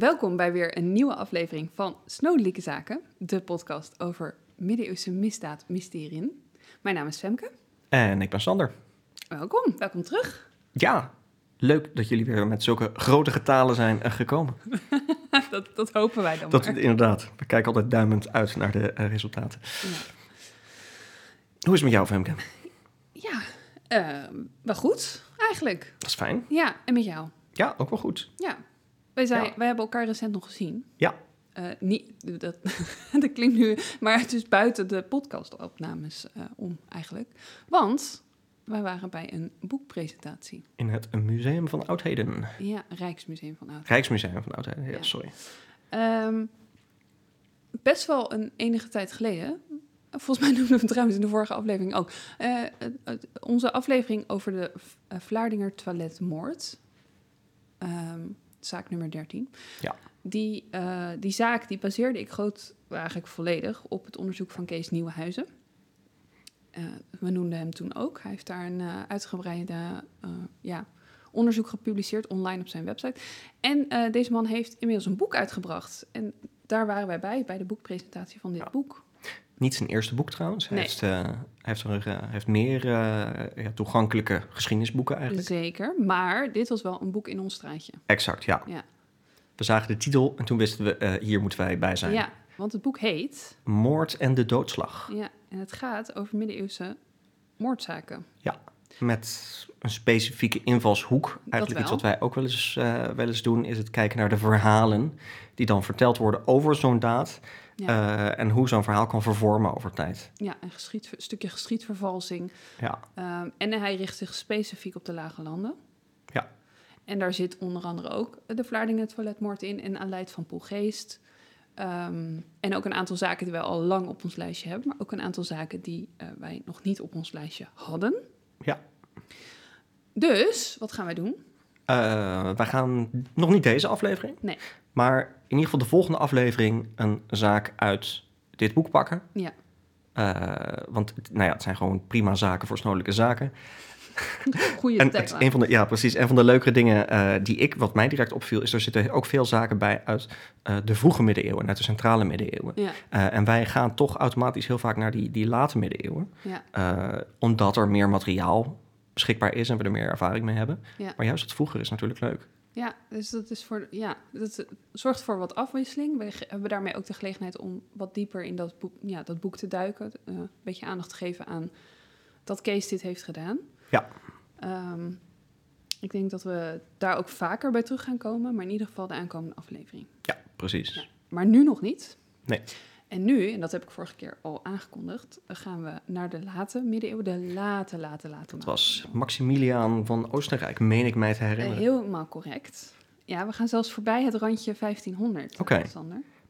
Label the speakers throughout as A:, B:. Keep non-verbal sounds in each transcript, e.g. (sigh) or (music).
A: Welkom bij weer een nieuwe aflevering van Snodelijke Zaken, de podcast over middeleeuwse misdaad, mysterieën. Mijn naam is Femke.
B: En ik ben Sander.
A: Welkom, welkom terug.
B: Ja, leuk dat jullie weer met zulke grote getalen zijn eh, gekomen. (laughs)
A: dat, dat hopen wij dan
B: Dat,
A: maar.
B: inderdaad, we kijken altijd duimend uit naar de eh, resultaten.
A: Ja,
B: Hoe is het met jou, Femke?
A: ja eh, wel goed eigenlijk.
B: Dat is fijn.
A: Ja, en met jou?
B: Ja, ook wel goed.
A: Ja, wij, zijn,
B: Ja.
A: wij hebben elkaar recent nog gezien.
B: Ja.
A: Eh, niet, dat, (laughs) dat klinkt nu, maar het is buiten de podcastopnames eh om eigenlijk. Want wij waren bij een boekpresentatie.
B: In het Museum van Oudheden.
A: Ja, Rijksmuseum van Oud.
B: Rijksmuseum van Oudheden, ja,
A: Ja.
B: sorry.
A: Ehm, best wel een enige tijd geleden. Volgens mij noemden we het trouwens in de vorige aflevering ook. Eh, onze aflevering over de uh, Vlaardinger toiletmoord. Ehm, zaak nummer 13.
B: Ja.
A: Die, eh, die zaak die baseerde ik groot, eigenlijk volledig op het onderzoek van Kees Nieuwenhuizen. Eh, we noemden hem toen ook. Hij heeft daar een eh, uitgebreide ja, onderzoek gepubliceerd online op zijn website. En deze man heeft inmiddels een boek uitgebracht. En daar waren wij bij, bij de boekpresentatie van dit
B: Ja.
A: boek.
B: Niet zijn eerste boek trouwens. Hij
A: Nee.
B: heeft, eh, hij heeft, er, eh, heeft meer eh, ja, toegankelijke geschiedenisboeken eigenlijk.
A: Zeker, maar dit was wel een boek in ons straatje.
B: Exact, ja.
A: Ja.
B: We zagen de titel en toen wisten we, hier moeten wij bij zijn.
A: Ja, want het boek heet...
B: Moord en de doodslag.
A: Ja, en het gaat over middeleeuwse moordzaken.
B: Met een specifieke invalshoek. Eigenlijk iets wat wij ook wel eens, wel eens doen, is het kijken naar de verhalen die dan verteld worden over zo'n daad.
A: Ja,
B: eh, en hoe zo'n verhaal kan vervormen over tijd.
A: ja een geschied, stukje geschiedvervalsing.
B: Ja,
A: Ehm, en hij richt zich specifiek op de lage landen.
B: Ja.
A: En daar zit onder andere ook de Vlaardingen toiletmoord in en Aleid van Poelgeest. Ehm, en ook een aantal zaken die wij al lang op ons lijstje hebben, maar ook een aantal zaken die eh, wij nog niet op ons lijstje hadden.
B: Ja.
A: Dus, wat gaan wij doen?
B: Eh, wij gaan nog niet deze aflevering.
A: Nee.
B: Maar in ieder geval de volgende aflevering een zaak uit dit boek pakken.
A: Ja.
B: Eh, want het- nou ja, het zijn gewoon prima zaken voor snodelijke zaken. (laughs)
A: Goeie
B: En het, een van de, ja, precies. Een van de leukere dingen eh, die ik, wat mij direct opviel, is er zitten ook veel zaken bij uit eh, de vroege middeleeuwen, uit de centrale middeleeuwen.
A: Ja,
B: en wij gaan toch automatisch heel vaak naar die, die late middeleeuwen,
A: ja,
B: omdat er meer materiaal beschikbaar is en we er meer ervaring mee hebben.
A: Ja.
B: Maar juist het vroeger is natuurlijk leuk.
A: Ja, dus dat is voor, ja, dat zorgt voor wat afwisseling. We hebben daarmee ook de gelegenheid om wat dieper in dat boek, ja, dat boek te duiken. eh, een beetje aandacht te geven aan dat Kees dit heeft gedaan.
B: Ja.
A: Ehm, ik denk dat we daar ook vaker bij terug gaan komen, maar in ieder geval de aankomende aflevering.
B: Ja, precies.
A: Ja. Maar nu nog niet.
B: Nee.
A: En nu, en dat heb ik vorige keer al aangekondigd, gaan we naar de late middeleeuwen, de late, late, late.
B: Het was Maximiliaan van Oostenrijk, meen ik mij te
A: Eh,
B: herinneren.
A: Helemaal correct. Ja, we gaan zelfs voorbij het randje 1500,
B: Oké.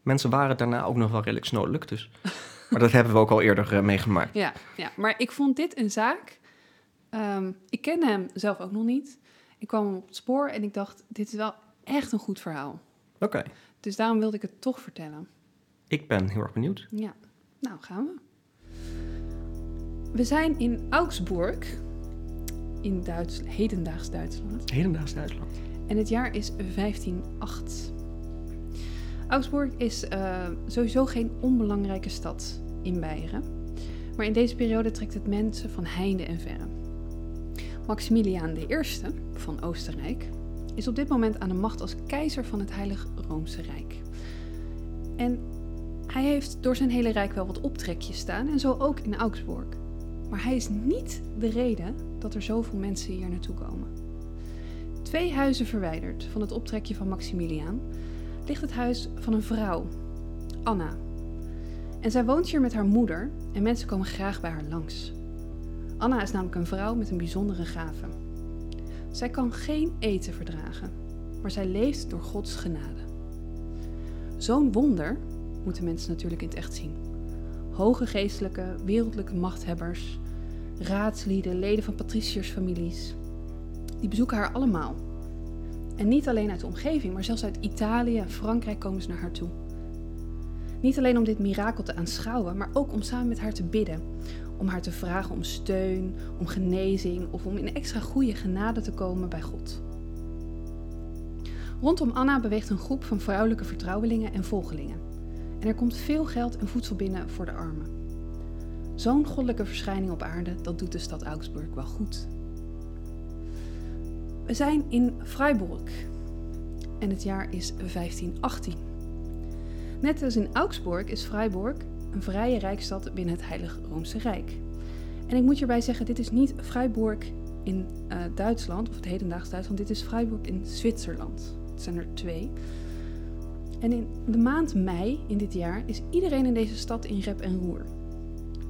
B: Mensen waren daarna ook nog wel redelijk snodelijk, dus. (laughs) Maar dat hebben we ook al eerder eh, meegemaakt.
A: Ja, ja, maar ik vond dit een zaak. ehm, ik kende hem zelf ook nog niet. Ik kwam hem op het spoor en ik dacht, dit is wel echt een goed verhaal.
B: Oké,
A: Dus daarom wilde ik het toch vertellen.
B: Ik ben heel erg benieuwd.
A: Ja, nou gaan we. We zijn in Augsburg, in Duits, hedendaags Duitsland.
B: Hedendaags Duitsland.
A: En het jaar is 1508. Augsburg is eh, sowieso geen onbelangrijke stad in Beieren. Maar in deze periode trekt het mensen van heinde en verre. Maximiliaan I van Oostenrijk is op dit moment aan de macht als keizer van het Heilige Roomse Rijk. En hij heeft door zijn hele rijk wel wat optrekjes staan en zo ook in Augsburg. Maar hij is niet de reden dat er zoveel mensen hier naartoe komen. Twee huizen verwijderd van het optrekje van Maximiliaan ligt het huis van een vrouw, Anna. En zij woont hier met haar moeder en mensen komen graag bij haar langs. Anna is namelijk een vrouw met een bijzondere gave. Zij kan geen eten verdragen, maar zij leeft door Gods genade. Zo'n wonder moeten mensen natuurlijk in het echt zien. Hoge geestelijke, wereldlijke machthebbers, raadslieden, leden van patriciërsfamilies, die bezoeken haar allemaal. En niet alleen uit de omgeving, maar zelfs uit Italië en Frankrijk komen ze naar haar toe. Niet alleen om dit mirakel te aanschouwen, maar ook om samen met haar te bidden. Om haar te vragen om steun, om genezing of om in extra goede genade te komen bij God. Rondom Anna beweegt een groep van vrouwelijke vertrouwelingen en volgelingen. En er komt veel geld en voedsel binnen voor de armen. Zo'n goddelijke verschijning op aarde, dat doet de stad Augsburg wel goed. We zijn in Freiburg en het jaar is 1518. Net als in Augsburg is Freiburg een vrije rijkstad binnen het Heilige Roomse Rijk. En ik moet hierbij zeggen, dit is niet Freiburg in uh, Duitsland, of het hedendaags Duitsland, dit is Freiburg in Zwitserland. Het zijn er twee. En in de maand mei in dit jaar is iedereen in deze stad in rep en roer.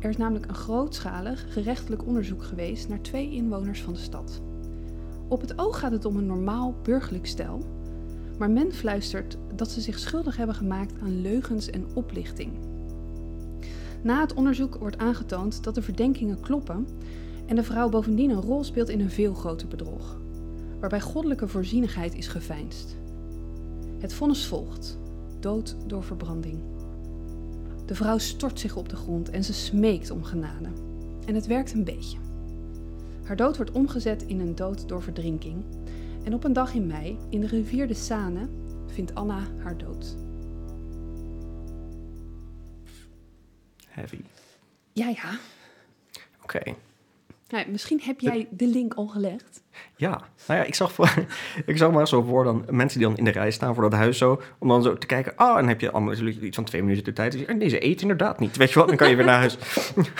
A: Er is namelijk een grootschalig gerechtelijk onderzoek geweest naar twee inwoners van de stad. Op het oog gaat het om een normaal burgerlijk stel, maar men fluistert dat ze zich schuldig hebben gemaakt aan leugens en oplichting. Na het onderzoek wordt aangetoond dat de verdenkingen kloppen en de vrouw bovendien een rol speelt in een veel groter bedrog, waarbij goddelijke voorzienigheid is geveinsd. Het vonnis volgt, dood door verbranding. De vrouw stort zich op de grond en ze smeekt om genade. En het werkt een beetje. Haar dood wordt omgezet in een dood door verdrinking. En op een dag in mei, in de rivier de Sane, vindt Anna haar dood.
B: Heavy.
A: Ja, ja.
B: Oké.
A: Nou, misschien heb jij de link al gelegd.
B: Ja, nou ja, ik zag, voor, (laughs) ik zag maar zo voor dan mensen die dan in de rij staan voor dat huis zo, om dan zo te kijken, ah, oh, en dan heb je allemaal iets van twee minuten de tijd. En deze eet inderdaad niet, weet je wat, dan kan je weer naar huis.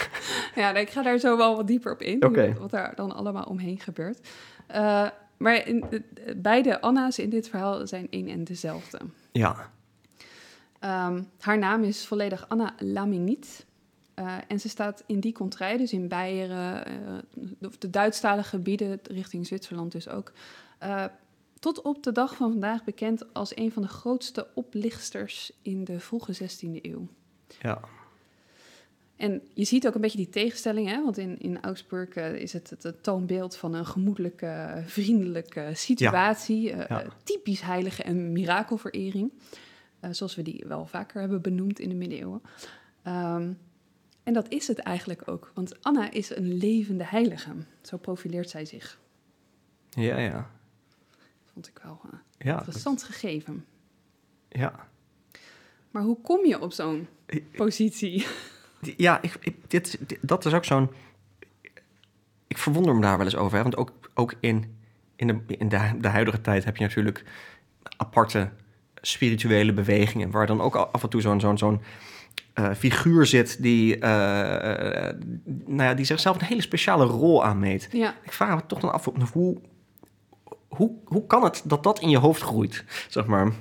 B: (laughs)
A: ja, ik ga daar zo wel wat dieper op in,
B: okay.
A: wat daar dan allemaal omheen gebeurt. Uh, maar in, beide Anna's in dit verhaal zijn één en dezelfde.
B: Ja.
A: Um, haar naam is volledig Anna Laminiet. Uh, en ze staat in die contrij, dus in Beieren, uh, de Duitsstalige gebieden richting Zwitserland dus ook, uh, tot op de dag van vandaag bekend als een van de grootste oplichters in de vroege 16e eeuw.
B: Ja.
A: En je ziet ook een beetje die tegenstelling, hè? want in, in Augsburg is het, het, het, toonbeeld van een gemoedelijke, vriendelijke situatie. Ja. Ja. typisch heilige en mirakelverering, zoals we die wel vaker hebben benoemd in de middeleeuwen. Um, en dat is het eigenlijk ook, want Anna is een levende heilige. Zo profileert zij zich.
B: Ja, ja.
A: Dat vond ik wel uh,
B: ja,
A: interessant dat... gegeven.
B: Ja.
A: Maar hoe kom je op zo'n positie? (laughs)
B: Ja, ik, ik, dit, dit, dat is ook zo'n... Ik verwonder me daar wel eens over. Hè? Want ook, ook in, in, de, in de, de huidige tijd heb je natuurlijk aparte spirituele bewegingen... waar dan ook af en toe zo'n zo'n zo'n uh, figuur zit die, uh, uh, nou ja, die zichzelf een hele speciale rol aanmeet.
A: Ja.
B: Ik vraag me toch dan af hoe, hoe, hoe kan het dat dat in je hoofd groeit, zeg maar.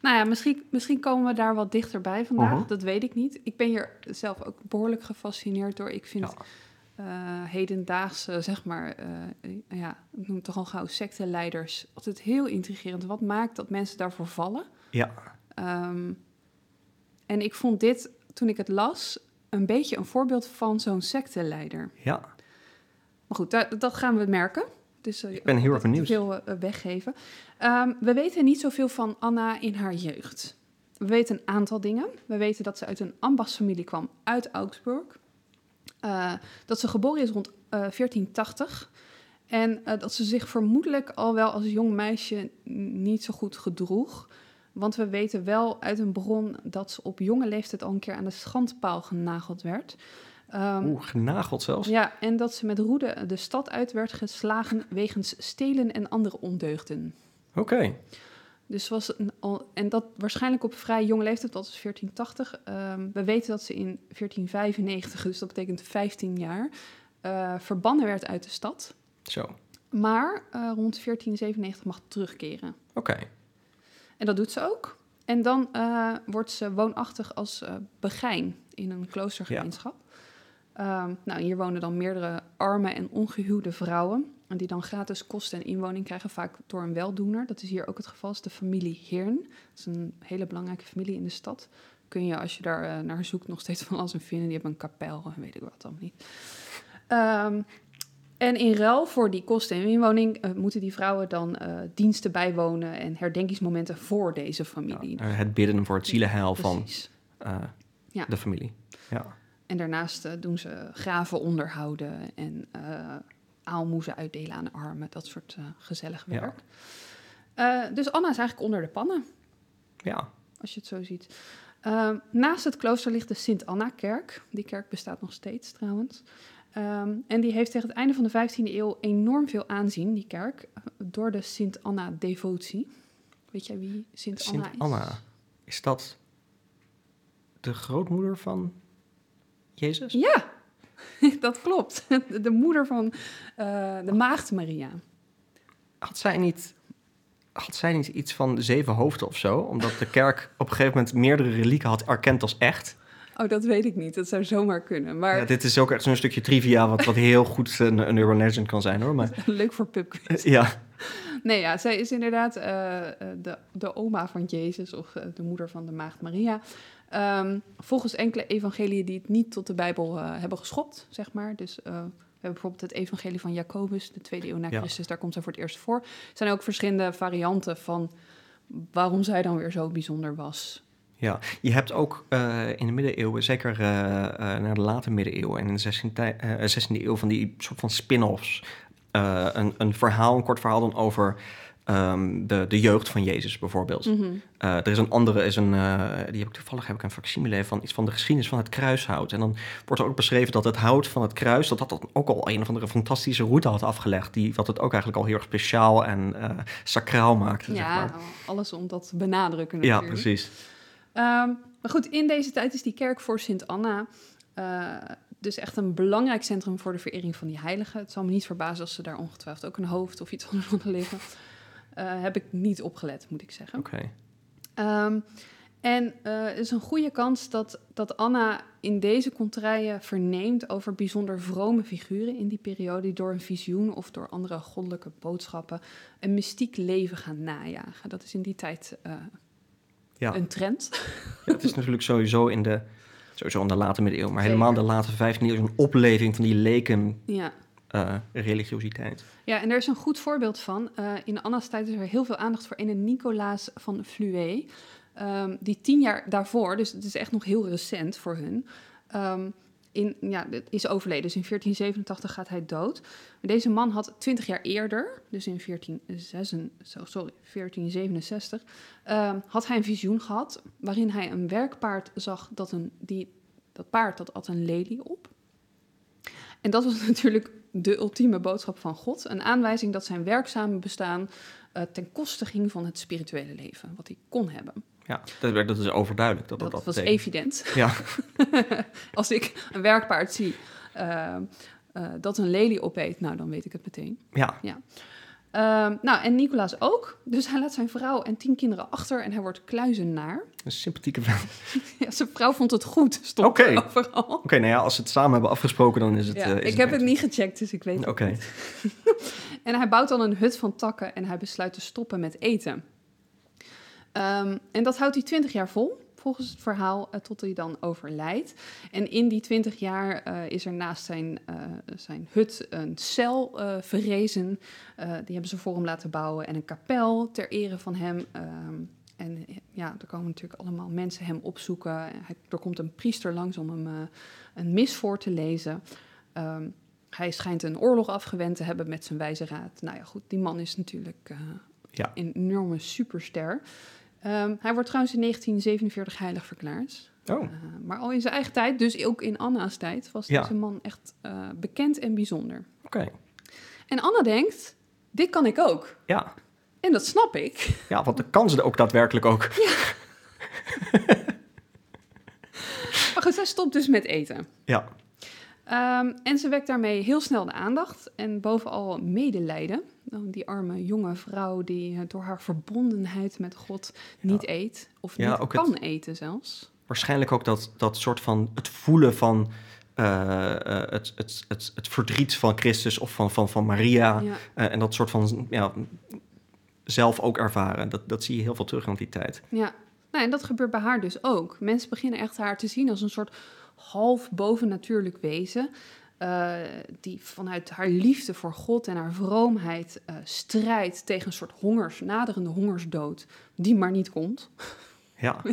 A: Nou ja, misschien, misschien komen we daar wat dichterbij vandaag. -huh. Dat weet ik niet. Ik ben hier zelf ook behoorlijk gefascineerd door. Ik vind ja. hedendaagse, zeg maar, ja, ik noem het toch al gauw secteleiders, altijd heel intrigerend. Wat maakt dat mensen daarvoor vallen?
B: Ja.
A: Um, en ik vond dit, toen ik het las, een beetje een voorbeeld van zo'n secteleider.
B: Ja.
A: Maar goed, dat, dat gaan we merken. Dus, uh,
B: ik ben heel erg benieuwd.
A: veel uh, weggeven. Um, we weten niet zoveel van Anna in haar jeugd. We weten een aantal dingen. We weten dat ze uit een ambachtsfamilie kwam uit Augsburg. Uh, dat ze geboren is rond 1480. En dat ze zich vermoedelijk al wel als jong meisje niet zo goed gedroeg. Want we weten wel uit een bron dat ze op jonge leeftijd al een keer aan de schandpaal genageld werd.
B: Um, Oeh, genageld zelfs?
A: Ja, en dat ze met roede de stad uit werd geslagen wegens stelen en andere ondeugden.
B: Oké. Okay.
A: Dus was een, en dat waarschijnlijk op vrij jonge leeftijd, dat is 1480. Um, we weten dat ze in 1495, dus dat betekent 15 jaar, uh, verbannen werd uit de stad.
B: Zo.
A: Maar uh, rond 1497 mag terugkeren.
B: Oké. Okay.
A: En dat doet ze ook. En dan uh, wordt ze woonachtig als uh, begijn in een kloostergemeenschap. Ja. Um, nou, hier wonen dan meerdere arme en ongehuwde vrouwen. En die dan gratis kosten en inwoning krijgen, vaak door een weldoener. Dat is hier ook het geval, is de familie Heern. Dat is een hele belangrijke familie in de stad. Kun je, als je daar uh, naar zoekt, nog steeds van alles vinden. Die hebben een kapel en weet ik wat dan niet. Um, en in ruil voor die kosten en inwoning uh, moeten die vrouwen dan uh, diensten bijwonen en herdenkingsmomenten voor deze familie.
B: Ja, het bidden voor het zielenheil van uh, ja. de familie. Ja.
A: En daarnaast doen ze graven onderhouden en aalmoezen uitdelen aan de armen, dat soort gezellig werk. Eh, dus Anna is eigenlijk onder de pannen,
B: Ja,
A: als je het zo ziet. Ehm, naast het klooster ligt de Sint-Anna-kerk. Die kerk bestaat nog steeds trouwens. Ehm, en die heeft tegen het einde van de 15e eeuw enorm veel aanzien, die kerk, door de Sint-Anna-devotie. Weet jij wie Sint-Anna
B: Sint
A: is?
B: Anna. Is dat de grootmoeder van Jezus?
A: Ja, (laughs) dat klopt. De moeder van eh, de maagd Maria.
B: Had zij niet... Had zij niet iets van zeven hoofden of zo? Omdat de kerk op een gegeven moment meerdere relieken had erkend als echt.
A: Oh, dat weet ik niet. Dat zou zomaar kunnen. Maar
B: Ja, dit is ook echt zo'n stukje trivia wat, wat heel goed een, een urban legend kan zijn hoor. Maar (laughs)
A: leuk voor pubquiz.
B: ja,
A: Nee, ja, zij is inderdaad eh, eh, de, de oma van Jezus of eh, de moeder van de maagd Maria. Ehm, volgens enkele evangeliën die het niet tot de Bijbel eh, hebben geschopt, zeg maar. Dus eh, we hebben bijvoorbeeld het evangelie van Jacobus, de tweede eeuw na
B: Ja.
A: Christus. Daar komt zij voor het eerst voor. Er zijn ook verschillende varianten van waarom zij dan weer zo bijzonder was.
B: Ja, je hebt ook eh, in de middeleeuwen, zeker eh, naar de late middeleeuwen en in de 16e, tij- eh, 16e eeuw, van die soort van spin-offs. Een, een verhaal, een kort verhaal dan over ehm, de, de jeugd van Jezus bijvoorbeeld.
A: Mhm.
B: Er is een andere, is een, die heb ik toevallig heb ik een facsimile van iets van de geschiedenis van het kruishout. En dan wordt er ook beschreven dat het hout van het kruis, dat dat ook al een of andere fantastische route had afgelegd. Die, wat het ook eigenlijk al heel erg speciaal en sacraal maakte. zeg
A: Ja,
B: maar.
A: alles om dat te benadrukken
B: ja,
A: natuurlijk.
B: precies.
A: Ehm, maar goed, in deze tijd is die kerk voor Sint Anna eh, dus echt een belangrijk centrum voor de verering van die heiligen. Het zal me niet verbazen als ze daar ongetwijfeld ook een hoofd of iets (laughs) anders hadden liggen. Eh, heb ik niet opgelet, moet ik zeggen.
B: Oké.
A: Ehm, en er is een goede kans dat, dat Anna in deze contraien verneemt over bijzonder vrome figuren in die periode, die door een visioen of door andere goddelijke boodschappen een mystiek leven gaan najagen. Dat is in die tijd
B: Ja.
A: een trend.
B: Ja, het is natuurlijk sowieso in de, sowieso in de late middeleeuwen, maar
A: Zeker.
B: helemaal de late 15e eeuw een opleving van die leken
A: Ja.
B: eh, religiositeit.
A: Ja, en er is een goed voorbeeld van. Eh, in Anna's tijd is er heel veel aandacht voor ene Nicolaas van Fluet. ehm, die tien jaar daarvoor, dus het is echt nog heel recent voor hun, ehm, in, ja, is overleden. Dus in 1487 gaat hij dood. Deze man had twintig jaar eerder, dus in 1466, zo- sorry, 1467, ehm, had hij een visioen gehad waarin hij een werkpaard zag dat een, die, dat paard dat had een lelie op. En dat was (laughs) natuurlijk de ultieme boodschap van God. Een aanwijzing dat zijn werkzame bestaan eh, ten koste ging van het spirituele leven, wat hij kon hebben.
B: Ja, dat, dat is overduidelijk. Dat,
A: Dat,
B: dat,
A: was
B: betekent.
A: evident.
B: Ja, (laughs)
A: Als ik een werkpaard zie eh, eh, dat een lelie opeet, nou dan weet ik het meteen.
B: ja,
A: Ehm, nou, en Nicolaas ook. Dus hij laat zijn vrouw en tien kinderen achter en hij wordt kluizenaar.
B: een sympathieke vrouw. (laughs)
A: Ja, zijn vrouw vond het goed, stond er overal.
B: Oké, nou ja, als ze het samen hebben afgesproken, dan is het...
A: Ja,
B: eh, is
A: ik heb het niet gecheckt, dus ik weet het
B: Oké,
A: niet. (laughs) En hij bouwt dan een hut van takken en hij besluit te stoppen met eten. Ehm, en dat houdt hij twintig jaar vol, volgens het verhaal, eh, tot hij dan overlijdt. En in die twintig jaar eh, is er naast zijn, eh, zijn hut een cel verrezen. Die hebben ze voor hem laten bouwen en een kapel ter ere van hem. Ehm, en ja, er komen natuurlijk allemaal mensen hem opzoeken. Hij, er komt een priester langs om hem een mis voor te lezen. Ehm, hij schijnt een oorlog afgewend te hebben met zijn wijze raad. Nou ja, goed, die man is natuurlijk
B: Ja.
A: een enorme superster. Ehm, hij wordt trouwens in 1947 heilig verklaard.
B: oh,
A: Eh, maar al in zijn eigen tijd, dus ook in Anna's tijd, was
B: Ja.
A: deze man echt eh, bekend en bijzonder.
B: oké.
A: En Anna denkt, dit kan ik ook.
B: Ja.
A: En dat snap ik. (laughs)
B: ja, want de kans er ook daadwerkelijk ook. (laughs)
A: Maar goed, zij stopt dus met eten.
B: Ja,
A: Ehm, en ze wekt daarmee heel snel de aandacht en bovenal medelijden. Nou, Die arme jonge vrouw die eh, door haar verbondenheid met God niet eet. Of
B: Ja,
A: niet kan
B: het-
A: eten zelfs.
B: waarschijnlijk ook dat, dat soort van het voelen van eh, eh, het, het, het, het verdriet van Christus of van, van, van Maria.
A: Ja.
B: en dat soort van ja, zelf ook ervaren. Dat, dat zie je heel veel terug in die tijd.
A: Ja, nou, en dat gebeurt bij haar dus ook. Mensen beginnen echt haar te zien als een soort half bovennatuurlijk wezen. Eh, die vanuit haar liefde voor God en haar vroomheid eh, strijdt tegen een soort hongers, naderende hongersdood, die maar niet komt.
B: Ja, (laughs)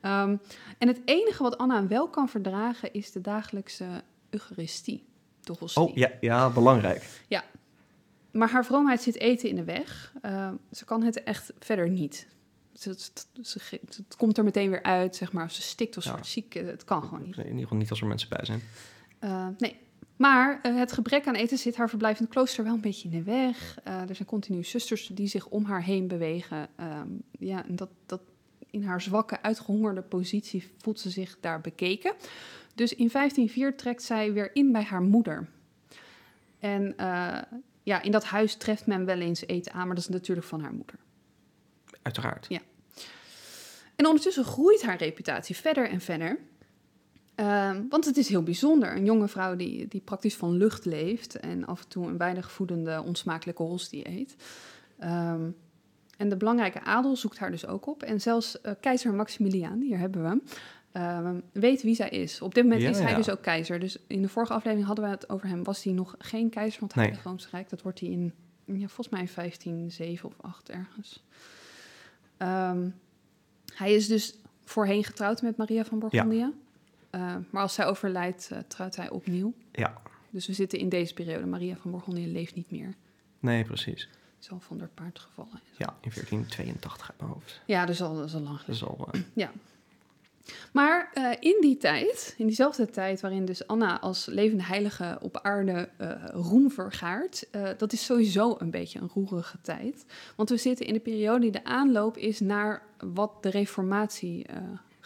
A: Ehm, en het enige wat Anna wel kan verdragen is de dagelijkse Eucharistie. De hostie.
B: oh ja, ja belangrijk.
A: maar haar vroomheid zit eten in de weg. Eh, ze kan het echt verder niet. Ze, ze, ze- ze- het komt er meteen weer uit, zeg maar. Ze stikt of ze
B: Ja.
A: wordt ziek. Het kan gewoon niet.
B: In ieder geval niet als er mensen bij zijn.
A: Eh, nee. Maar eh, het gebrek aan eten zit haar verblijf in het klooster wel een beetje in de weg. Eh, er zijn continu zusters die zich om haar heen bewegen. Ehm, ja, en dat, dat in haar zwakke, uitgehongerde positie voelt ze zich daar bekeken. Dus in 1504 trekt zij weer in bij haar moeder. En eh, ja, in dat huis treft men wel eens eten aan, maar dat is natuurlijk van haar moeder.
B: Uiteraard.
A: En ondertussen groeit haar reputatie verder en verder. Ehm, want het is heel bijzonder. Een jonge vrouw die, die praktisch van lucht leeft en af en toe een weinig voedende, onsmakelijke hostie eet. Ehm, en de belangrijke adel zoekt haar dus ook op. En zelfs eh, keizer Maximiliaan, hier hebben we hem, ehm, weet wie zij is. Op dit moment
B: Ja,
A: is hij
B: ja.
A: dus ook keizer. Dus in de vorige aflevering hadden we het over hem. Was hij nog geen keizer van het
B: Nee.
A: Heilige Roomse Rijk? Dat wordt hij in, ja, volgens mij in 1507 of 8 ergens. Hij is dus voorheen getrouwd met Maria van Bourgondië. Eh, maar als zij overlijdt, eh, trouwt hij opnieuw.
B: Ja,
A: Dus we zitten in deze periode. Maria van Bourgondië leeft niet meer.
B: nee, precies.
A: Is al van haar paard gevallen.
B: Ja, in 1482 uit mijn hoofd.
A: Ja, dus al, dat is al lang
B: Dat
A: geleden.
B: is al... eh, (clears throat)
A: Maar eh, in die tijd, in diezelfde tijd waarin dus Anna als levende heilige op aarde eh, roem vergaart, dat is sowieso een beetje een roerige tijd. Want we zitten in de periode die de aanloop is naar wat de reformatie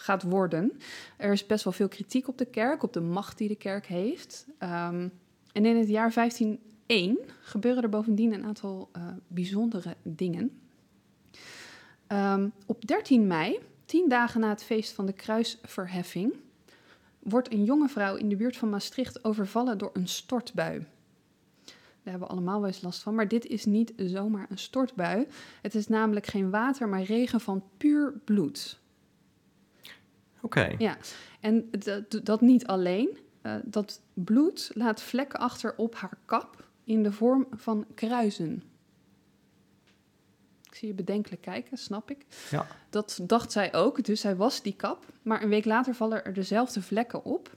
A: gaat worden. Er is best wel veel kritiek op de kerk, op de macht die de kerk heeft. Ehm, en in het jaar 1501 gebeuren er bovendien een aantal eh, bijzondere dingen. Ehm, op 13 mei Tien dagen na het feest van de kruisverheffing wordt een jonge vrouw in de buurt van Maastricht overvallen door een stortbui. Daar hebben we allemaal wel eens last van, maar dit is niet zomaar een stortbui. Het is namelijk geen water, maar regen van puur bloed.
B: Oké.
A: Ja, en dat, dat niet alleen. Eh, dat bloed laat vlekken achter op haar kap in de vorm van kruisen. Ik zie je bedenkelijk kijken, snap ik.
B: Ja.
A: Dat dacht zij ook, dus zij was die kap. Maar een week later vallen er dezelfde vlekken op.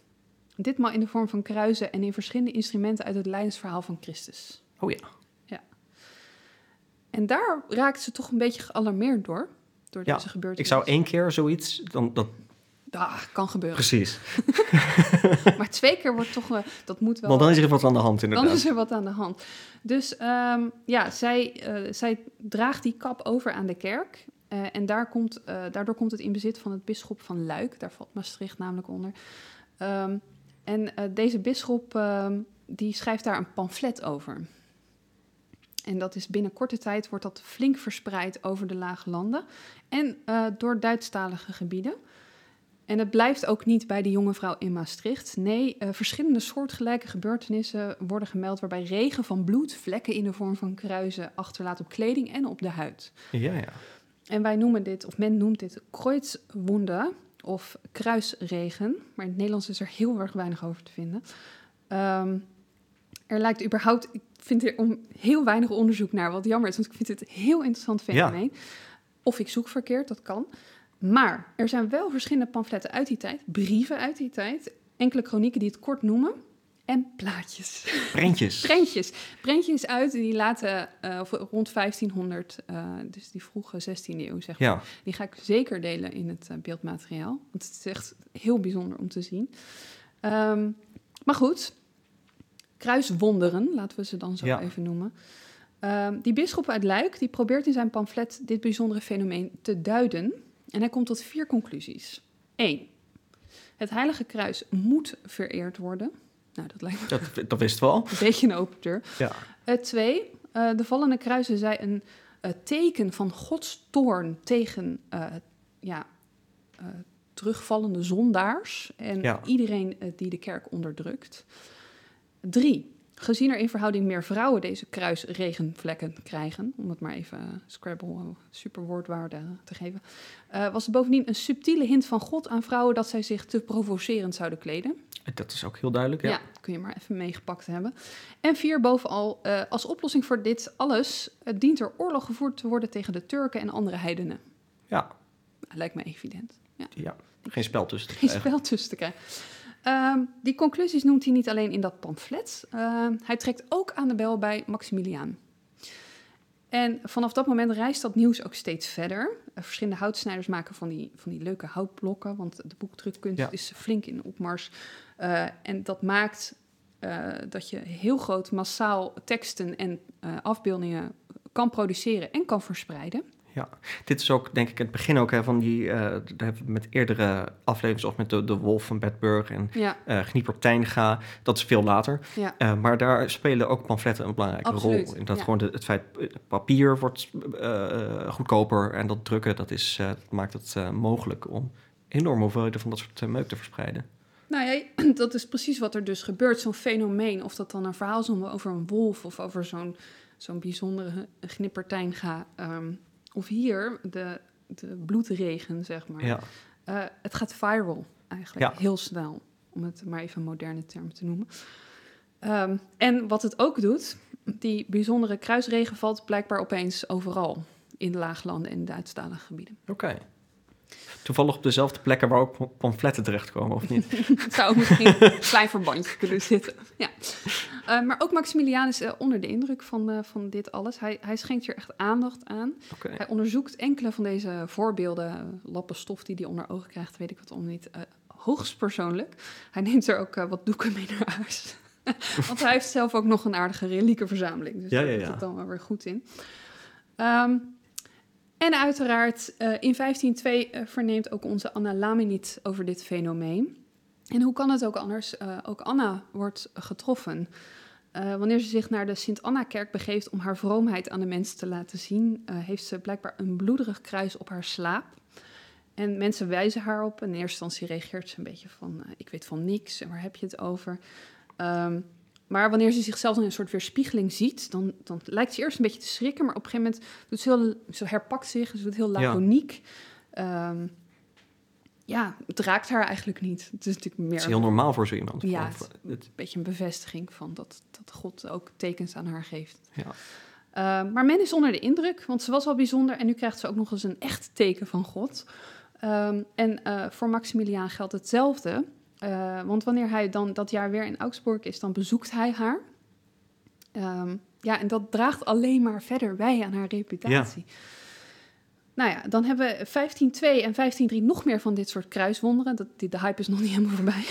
A: Ditmaal in de vorm van kruisen en in verschillende instrumenten uit het lijdensverhaal van Christus.
B: Oh ja.
A: En daar raakt ze toch een beetje gealarmeerd door. Door
B: Ja,
A: deze gebeurtenis.
B: Ik zou één keer zoiets... Dan, dat,
A: Ah, kan gebeuren.
B: precies. (laughs)
A: Maar twee keer wordt toch... wel- dat moet wel...
B: Want dan is er wat aan de hand
A: Dan
B: inderdaad.
A: is er wat aan de hand. Dus ehm, ja, zij, eh, zij draagt die kap over aan de kerk. Eh, en daar komt, eh, daardoor komt het in bezit van het bisschop van Luik. Daar valt Maastricht namelijk onder. Ehm, en deze bisschop ehm, die schrijft daar een pamflet over. En dat is binnen korte tijd wordt dat flink verspreid over de lage landen. En door Duitsstalige gebieden. En het blijft ook niet bij de jonge vrouw in Maastricht. Nee, eh, verschillende soortgelijke gebeurtenissen worden gemeld waarbij regen van bloed vlekken in de vorm van kruisen achterlaat op kleding en op de huid.
B: Ja, ja.
A: En wij noemen dit, of men noemt dit Kreuzwunde of kruisregen. Maar in het Nederlands is er heel erg weinig over te vinden. Ehm, er lijkt überhaupt, ik vind er om heel weinig onderzoek naar, wat jammer is, want ik vind het heel interessant
B: Ja.
A: fenomeen. Of ik zoek verkeerd, dat kan. Maar er zijn wel verschillende pamfletten uit die tijd, brieven uit die tijd, enkele kronieken die het kort noemen en plaatjes.
B: Prentjes. (laughs)
A: Prentjes. Prentjes uit die laten eh, of rond 1500, eh, dus die vroege 16e eeuw, zeg maar.
B: Ja.
A: Die ga ik zeker delen in het eh, beeldmateriaal. Want het is echt heel bijzonder om te zien. Ehm, maar goed, kruiswonderen, laten we ze dan zo
B: Ja.
A: even noemen. Ehm, die bisschop uit Luik die probeert in zijn pamflet dit bijzondere fenomeen te duiden. En hij komt tot vier conclusies. 1. Het heilige kruis moet vereerd worden. Nou, dat lijkt me
B: Dat, dat wisten we al. (laughs)
A: een beetje een open deur.
B: Ja.
A: Eh, twee, eh, de vallende kruisen zijn een eh, teken van Gods toorn tegen ja, terugvallende zondaars en
B: Ja.
A: iedereen die de kerk onderdrukt. Drie, gezien er in verhouding meer vrouwen deze kruisregenvlekken krijgen, om het maar even eh, Scrabble eh, superwoordwaarde te geven, eh, was het bovendien een subtiele hint van God aan vrouwen dat zij zich te provocerend zouden kleden.
B: Dat is ook heel duidelijk, ja.
A: Ja, kun je maar even meegepakt hebben. En vier, bovenal, eh, als oplossing voor dit alles eh, dient er oorlog gevoerd te worden tegen de Turken en andere heidenen.
B: Ja,
A: lijkt me evident. Ja,
B: ja. Geen spel tussen te
A: geen
B: krijgen.
A: spel tussen te krijgen. Ehm, die conclusies noemt hij niet alleen in dat pamflet. Ehm, hij trekt ook aan de bel bij Maximiliaan. En vanaf dat moment reist dat nieuws ook steeds verder. Uh, verschillende houtsnijders maken van die, van die leuke houtblokken, want de boekdrukkunst
B: Ja.
A: is flink in opmars. Uh, en dat maakt uh, dat je heel groot massaal teksten en afbeeldingen kan produceren en kan verspreiden.
B: Ja, dit is ook denk ik het begin ook hè, van die, uh, daar hebben we met eerdere afleveringen, zoals met de, de Wolf van Bedburg en
A: Ja,
B: uh, Gnieper Tijnga, dat is veel later.
A: ja,
B: Uh, maar daar spelen ook pamfletten een belangrijke
A: Absoluut,
B: rol. In dat
A: ja.
B: gewoon de, het feit, eh, papier wordt goedkoper en dat drukken, dat, is, dat maakt het mogelijk om enorme hoeveelheden van dat soort meuk te verspreiden.
A: Nou ja, (clears throat) dat is precies wat er dus gebeurt. Zo'n fenomeen, of dat dan een verhaal is over een wolf of over zo'n zo'n bijzondere knippertijnga. Um, of hier de, de bloedregen, zeg maar.
B: Ja,
A: Uh, het gaat viral eigenlijk,
B: Ja.
A: heel snel. Om het maar even een moderne term te noemen. Um, en wat het ook doet, die bijzondere kruisregen valt blijkbaar opeens overal. In de laaglanden en Duitsstalige gebieden.
B: oké. Toevallig op dezelfde plekken waar ook pamfletten terechtkomen, of niet? (laughs)
A: Het zou misschien een klein verbandje kunnen zitten. Ja. Uh, maar ook Maximiliaan is uh, onder de indruk van, uh, van dit alles. Hij, hij schenkt hier echt aandacht aan. Hij onderzoekt enkele van deze voorbeelden, lappen stof die hij onder ogen krijgt, weet ik wat om niet, hoogst persoonlijk. Hij neemt er ook wat doeken mee naar huis. (laughs) Want hij heeft zelf ook nog een aardige reliekenverzameling. Dus
B: Ja,
A: daar
B: ja,
A: zit
B: ja.
A: het dan wel weer goed in. Um, en uiteraard, uh, in 1502 uh, verneemt ook onze Anna Laminit over dit fenomeen. En hoe kan het ook anders? Uh, ook Anna wordt getroffen. Wanneer ze zich naar de Sint-Anna-kerk begeeft om haar vroomheid aan de mensen te laten zien, heeft ze blijkbaar een bloederig kruis op haar slaap. En mensen wijzen haar op. In eerste instantie reageert ze een beetje van: Ik weet van niks en waar heb je het over? Um, maar wanneer ze zichzelf in een soort weerspiegeling ziet, dan, dan lijkt ze eerst een beetje te schrikken. Maar op een gegeven moment doet ze heel, ze herpakt zich, ze doet heel laconiek. Ja. Um, ja, het raakt haar eigenlijk niet. Het is natuurlijk meer.
B: Het is heel normaal voor zo iemand.
A: Ja, het, het, een beetje een bevestiging van dat, dat God ook tekens aan haar geeft.
B: Ja.
A: Uh, maar men is onder de indruk, want ze was al bijzonder en nu krijgt ze ook nog eens een echt teken van God. Um, en uh, voor Maximiliaan geldt hetzelfde. Uh, want wanneer hij dan dat jaar weer in Augsburg is, dan bezoekt hij haar. Um, ja, en dat draagt alleen maar verder bij aan haar reputatie.
B: Ja.
A: Nou ja, dan hebben we 1502 en 1503 nog meer van dit soort kruiswonderen. Dat, die, de hype is nog niet helemaal voorbij.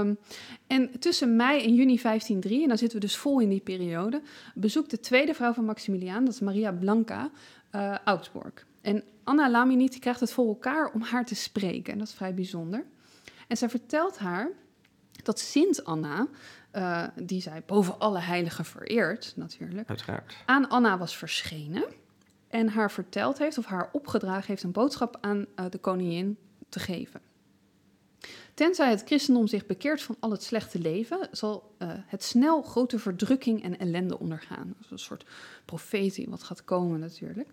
A: um, (laughs) en tussen mei en juni 1503, en dan zitten we dus vol in die periode, bezoekt de tweede vrouw van Maximiliaan, dat is Maria Blanca, uh, Augsburg. En Anna Laminiti krijgt het voor elkaar om haar te spreken. En dat is vrij bijzonder. En zij vertelt haar dat Sint Anna, uh, die zij boven alle heiligen vereert natuurlijk,
B: Uiteraard.
A: aan Anna was verschenen en haar verteld heeft of haar opgedragen heeft een boodschap aan uh, de koningin te geven. Tenzij het christendom zich bekeert van al het slechte leven, zal uh, het snel grote verdrukking en ellende ondergaan. Dat is een soort profetie wat gaat komen natuurlijk.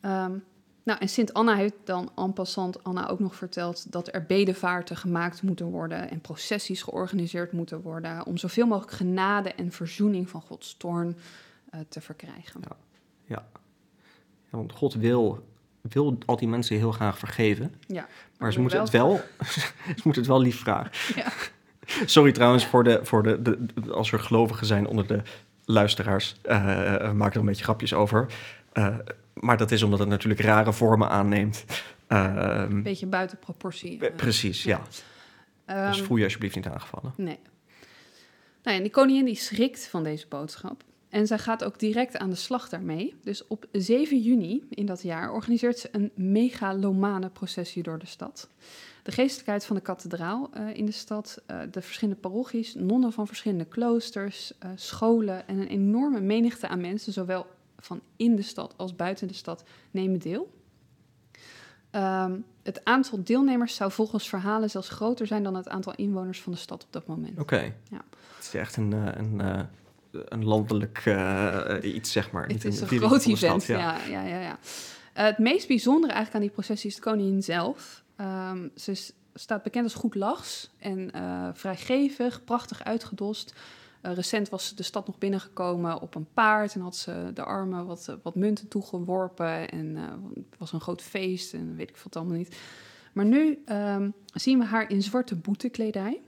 A: Um, nou, en Sint Anna heeft dan en passant Anna ook nog verteld dat er bedevaarten gemaakt moeten worden en processies georganiseerd moeten worden om zoveel mogelijk genade en verzoening van Gods toorn uh, te verkrijgen.
B: Ja. ja. ja want God wil, wil al die mensen heel graag vergeven,
A: Ja, maar,
B: maar ze moeten, het wel, (laughs) ze moeten het wel lief vragen.
A: Ja. (laughs)
B: Sorry trouwens voor, de, voor de, de, de, als er gelovigen zijn onder de luisteraars, uh, maak er een beetje grapjes over. Uh, maar dat is omdat het natuurlijk rare vormen aanneemt.
A: Een beetje buiten proportie.
B: Uh, precies, ja. ja. Dus voel je alsjeblieft niet aangevallen.
A: Nee. Nou ja, die koningin die schrikt van deze boodschap. En zij gaat ook direct aan de slag daarmee. Dus op 7 juni in dat jaar organiseert ze een megalomane processie door de stad. De geestelijkheid van de kathedraal uh, in de stad, uh, de verschillende parochies, nonnen van verschillende kloosters, uh, scholen en een enorme menigte aan mensen, zowel van in de stad als buiten de stad, nemen deel. Um, het aantal deelnemers zou volgens verhalen zelfs groter zijn dan het aantal inwoners van de stad op dat moment.
B: Oké. Okay.
A: Ja.
B: Het is echt een, een, een landelijk uh, iets, zeg maar.
A: Het is een, een groot event, stad, ja. ja, ja, ja, ja. Uh, het meest bijzondere eigenlijk aan die processie is de koningin zelf. Um, ze is, staat bekend als goed lachs en uh, vrijgevig, prachtig uitgedost. Uh, recent was ze de stad nog binnengekomen op een paard en had ze de armen wat, wat munten toegeworpen. En uh, het was een groot feest en weet ik veel allemaal niet. Maar nu um, zien we haar in zwarte boetekledij,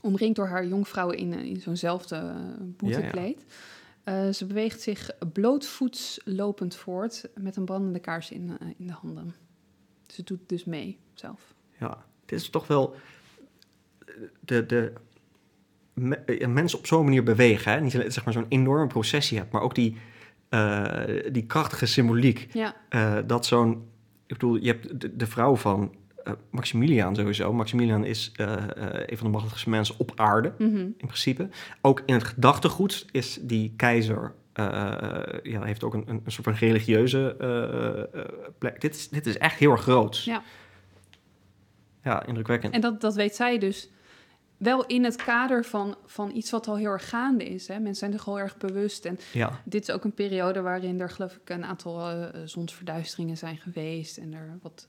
A: omringd door haar jongvrouwen in, in zo'nzelfde boetekleed. Ja, ja. Eh, ze beweegt zich blootvoets lopend voort met een brandende kaars in, eh, in de handen. Ze doet dus mee zelf.
B: Ja, dit is toch wel de, de me- eh, mensen op zo'n manier bewegen. Hè? Niet alleen, zeg maar zo'n enorme processie hebt, maar ook die, eh, die krachtige symboliek.
A: Ja,
B: Eh, dat zo'n, ik bedoel, je hebt de, de vrouw van eh, Maximiliaan sowieso. Maximiliaan is een van de machtigste mensen op aarde,
A: mhm.
B: in principe. Ook in het gedachtegoed is die keizer, eh, ja, heeft ook een, een soort van religieuze plek. Dit is, dit is echt heel erg groot.
A: Ja.
B: Ja, indrukwekkend.
A: En dat, dat weet zij dus wel in het kader van, van iets wat al heel erg gaande is. Hè? Mensen zijn zich al erg bewust. En
B: Ja,
A: dit is ook een periode waarin er geloof ik een aantal eh, zonsverduisteringen zijn geweest. En er wat,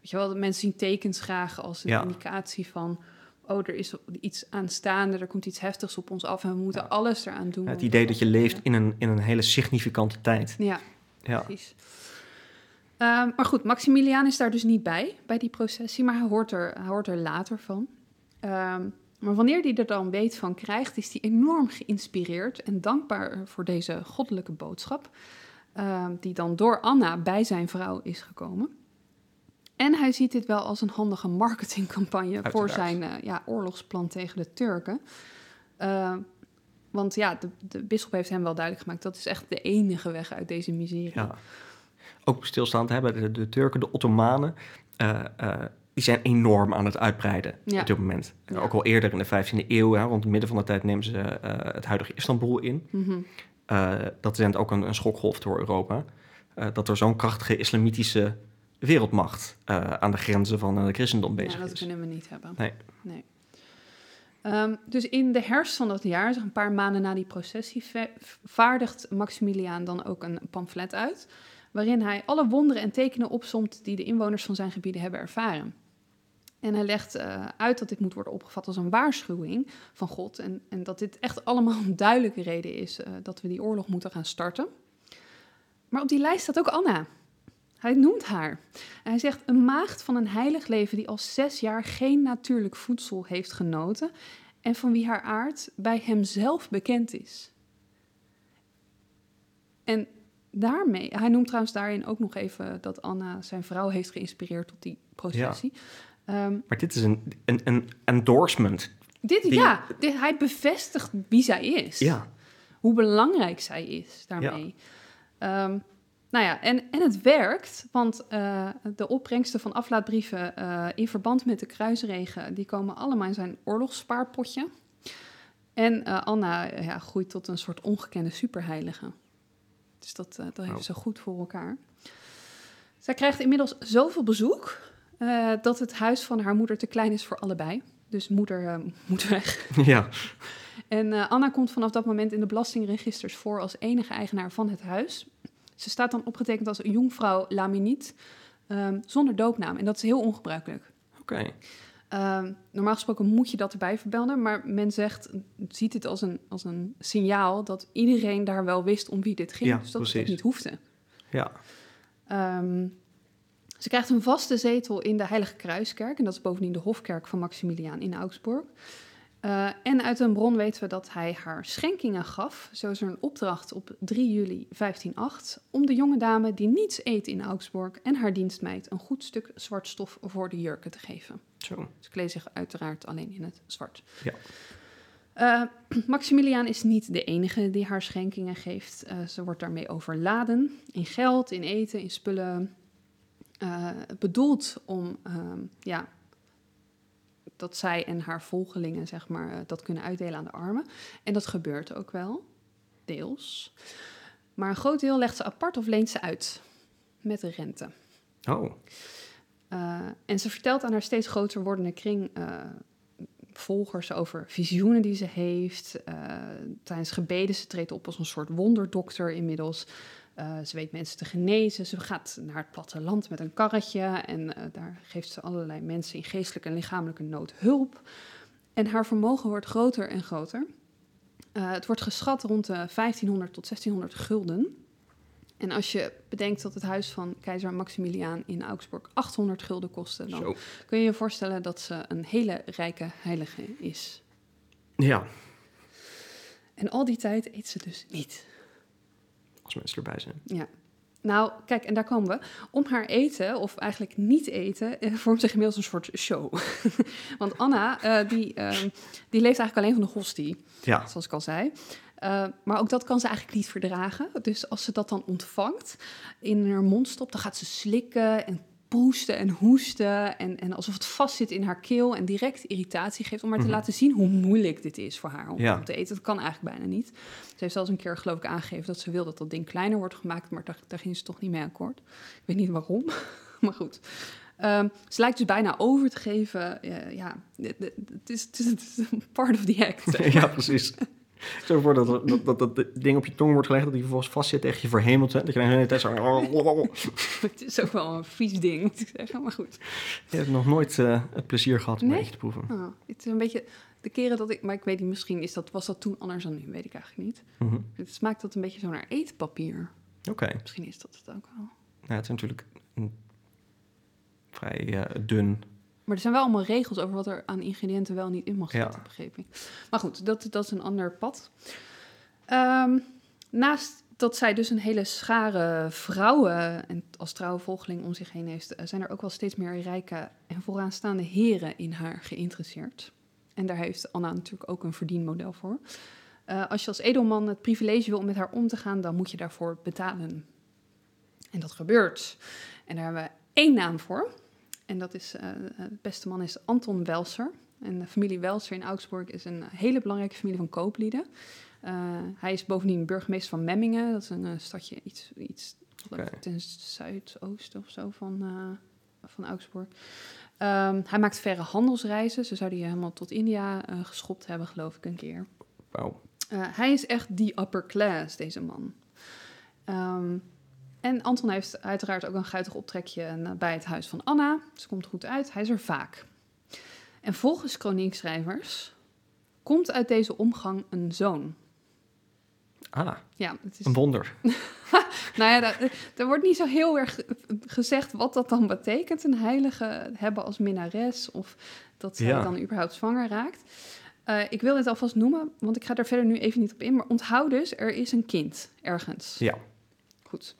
A: weet je wel, mensen zien tekens graag als een
B: Ja.
A: indicatie van... oh, er is iets aanstaande, er komt iets heftigs op ons af... en we moeten
B: Ja.
A: alles eraan doen.
B: het idee dat je leeft in een, in een hele significante tijd.
A: Ja,
B: Ja,
A: precies. Ehm, maar goed, Maximiliaan is daar dus niet bij, bij die processie, maar hij hoort er, hij hoort er later van. Ehm, maar wanneer hij er dan weet van krijgt, is hij enorm geïnspireerd en dankbaar voor deze goddelijke boodschap, ehm, die dan door Anna bij zijn vrouw is gekomen. En hij ziet dit wel als een handige marketingcampagne voor zijn eh, ja, oorlogsplan tegen de Turken. Ehm, want ja, de, de bisschop heeft hem wel duidelijk gemaakt... dat is echt de enige weg uit deze miserie.
B: ja. Ook stilstaand hebben de, de Turken, de Ottomanen, eh, eh, die zijn enorm aan het uitbreiden
A: Ja.
B: op dit moment.
A: Ja.
B: Ook al eerder in de 15e eeuw, hè, rond het midden van de tijd nemen ze eh, het huidige Istanbul in.
A: Mhm.
B: Eh, dat zendt ook een, een schokgolf door Europa. Eh, dat er zo'n krachtige islamitische wereldmacht aan de grenzen van het christendom bezig
A: ja, dat
B: is.
A: kunnen we niet hebben.
B: Nee.
A: nee. Ehm, dus in de herfst van dat jaar, zeg een paar maanden na die processie, va- vaardigt Maximiliaan dan ook een pamflet uit. Waarin hij alle wonderen en tekenen opsomt die de inwoners van zijn gebieden hebben ervaren. En hij legt eh, uit dat dit moet worden opgevat als een waarschuwing van God. En, en dat dit echt allemaal een duidelijke reden is eh, dat we die oorlog moeten gaan starten. Maar op die lijst staat ook Anna. Hij noemt haar. Hij zegt: Een maagd van een heilig leven die al zes jaar geen natuurlijk voedsel heeft genoten. en van wie haar aard bij hemzelf bekend is. En daarmee, hij noemt trouwens daarin ook nog even dat Anna zijn vrouw heeft geïnspireerd tot die processie. Ehm,
B: Maar dit is een, een, een endorsement.
A: dit,
B: Die-
A: ja, dit, hij bevestigt wie zij is.
B: Ja,
A: Hoe belangrijk zij is daarmee. Ehm, nou ja, en, en het werkt, want eh, de opbrengsten van aflaatbrieven eh, in verband met de kruisregen, die komen allemaal in zijn oorlogsspaarpotje. En eh, Anna ja, groeit tot een soort ongekende superheilige. Dus dat, dat heeft
B: Wauw.
A: ze goed voor elkaar. Zij krijgt inmiddels zoveel bezoek eh, dat het huis van haar moeder te klein is voor allebei. Dus moeder eh, (laughs) moet weg.
B: ja.
A: En eh, Anna komt vanaf dat moment in de belastingregisters voor als enige eigenaar van het huis. Ze staat dan opgetekend als jongvrouw Laminiet, ehm, zonder doopnaam. En dat is heel ongebruikelijk.
B: oké.
A: Ehm, normaal gesproken moet je dat erbij vermelden, maar men zegt, ziet dit als een, als een signaal dat iedereen daar wel wist om wie dit ging.
B: Ja,
A: dus dat het
B: precies.
A: niet hoefde.
B: Ja,
A: Ehm, ze krijgt een vaste zetel in de Heilige Kruiskerk. En dat is bovendien de hofkerk van Maximiliaan in Augsburg. Eh, en uit een bron weten we dat hij haar schenkingen gaf. Zo is er een opdracht op 3 juli 1508... om de jonge dame die niets eet in Augsburg... en haar dienstmeid een goed stuk zwart stof voor de jurken te geven.
B: zo.
A: Ze kleedt zich uiteraard alleen in het zwart.
B: Ja.
A: Eh, Maximiliaan is niet de enige die haar schenkingen geeft. Eh, ze wordt daarmee overladen in geld, in eten, in spullen. Eh, bedoeld om ehm, ja, dat zij en haar volgelingen zeg maar, eh, dat kunnen uitdelen aan de armen. En dat gebeurt ook wel, deels. Maar een groot deel legt ze apart of leent ze uit met de rente.
B: Oh,
A: Uh, en ze vertelt aan haar steeds groter wordende kring uh, volgers over visioenen die ze heeft. Uh, tijdens gebeden, ze treedt op als een soort wonderdokter inmiddels. Uh, ze weet mensen te genezen. Ze gaat naar het platteland met een karretje. En uh, daar geeft ze allerlei mensen in geestelijke en lichamelijke nood hulp. En haar vermogen wordt groter en groter. Uh, het wordt geschat rond de 1500 tot 1600 gulden. En als je bedenkt dat het huis van keizer Maximiliaan in Augsburg 800 gulden kostte, dan
B: Zo.
A: kun je je voorstellen dat ze een hele rijke heilige is.
B: Ja.
A: En al die tijd eet ze dus niet.
B: Als mensen erbij zijn.
A: Ja. Nou, kijk, en daar komen we. Om haar eten, of eigenlijk niet eten, eh, vormt zich inmiddels een soort show. (laughs) Want Anna, eh, die, ehm, die leeft eigenlijk alleen van de hostie,
B: Ja,
A: zoals ik al zei. Eh, maar ook dat kan ze eigenlijk niet verdragen. Dus als ze dat dan ontvangt, in haar mond stopt, dan gaat ze slikken en proesten en hoesten. En, en alsof het vastzit in haar keel en direct irritatie geeft. Om maar te
B: Mhm.
A: laten zien hoe moeilijk dit is voor haar om,
B: Ja.
A: om te eten. Dat kan eigenlijk bijna niet. Ze heeft zelfs een keer geloof ik aangegeven dat ze wil dat dat ding kleiner wordt gemaakt. Maar daar, daar ging ze toch niet mee akkoord. Ik weet niet waarom, (laughs) maar goed. Ehm, ze lijkt dus bijna over te geven. eh, ja, het is, het is, een part of the act. (laughs)
B: ja precies. Je voor dat, dat, dat dat ding op je tong wordt gelegd, dat die vervolgens vastzit tegen je verhemelte. Dat je dan de hele tijd zo...
A: Het is ook wel een vies ding, moet ik zeggen. Maar goed.
B: Je hebt nog nooit eh, het plezier gehad om
A: Nee?
B: een te proeven.
A: Oh, het is een beetje de keren dat ik... Maar ik weet niet, misschien is dat, was dat toen anders dan nu. Weet ik eigenlijk niet.
B: Mhm.
A: Het smaakt dat een beetje zo naar eetpapier.
B: Oké.
A: Misschien is dat het ook wel.
B: Nou, het is natuurlijk een vrij eh, dun.
A: Maar er zijn wel allemaal regels over wat er aan ingrediënten wel niet in mag
B: Ja.
A: zitten, begreep ik. Maar goed, dat, dat is een ander pad. Ehm, naast dat zij dus een hele schare vrouwen en als trouwe volgeling om zich heen heeft, eh, zijn er ook wel steeds meer rijke en vooraanstaande heren in haar geïnteresseerd. En daar heeft Anna natuurlijk ook een verdienmodel voor. Eh, als je als edelman het privilege wil om met haar om te gaan, dan moet je daarvoor betalen. En dat gebeurt. En daar hebben we één naam voor. En dat is, eh, het beste man is Anton Welser. En de familie Welser in Augsburg is een hele belangrijke familie van kooplieden. Eh, hij is bovendien burgemeester van Memmingen. Dat is een eh, stadje iets, iets ten zuidoosten of zo van, eh, van Augsburg. Ehm, hij maakt verre handelsreizen. Ze zou die helemaal tot India eh, geschopt hebben, geloof ik, een keer.
B: Wauw.
A: Eh, hij is echt die upper class, deze man. Ehm, en Anton heeft uiteraard ook een guitig optrekje bij het huis van Anna. Ze komt goed uit, hij is er vaak. En volgens kroniekschrijvers komt uit deze omgang een zoon.
B: Ah,
A: Ja, het is,
B: een wonder. (laughs)
A: nou ja, daar, er wordt niet zo heel erg gezegd wat dat dan betekent, een heilige hebben als minnares, of dat zij
B: Ja.
A: dan überhaupt zwanger raakt. Eh, ik wil dit alvast noemen, want ik ga er verder nu even niet op in, maar onthoud dus, er is een kind ergens.
B: Ja.
A: Goed.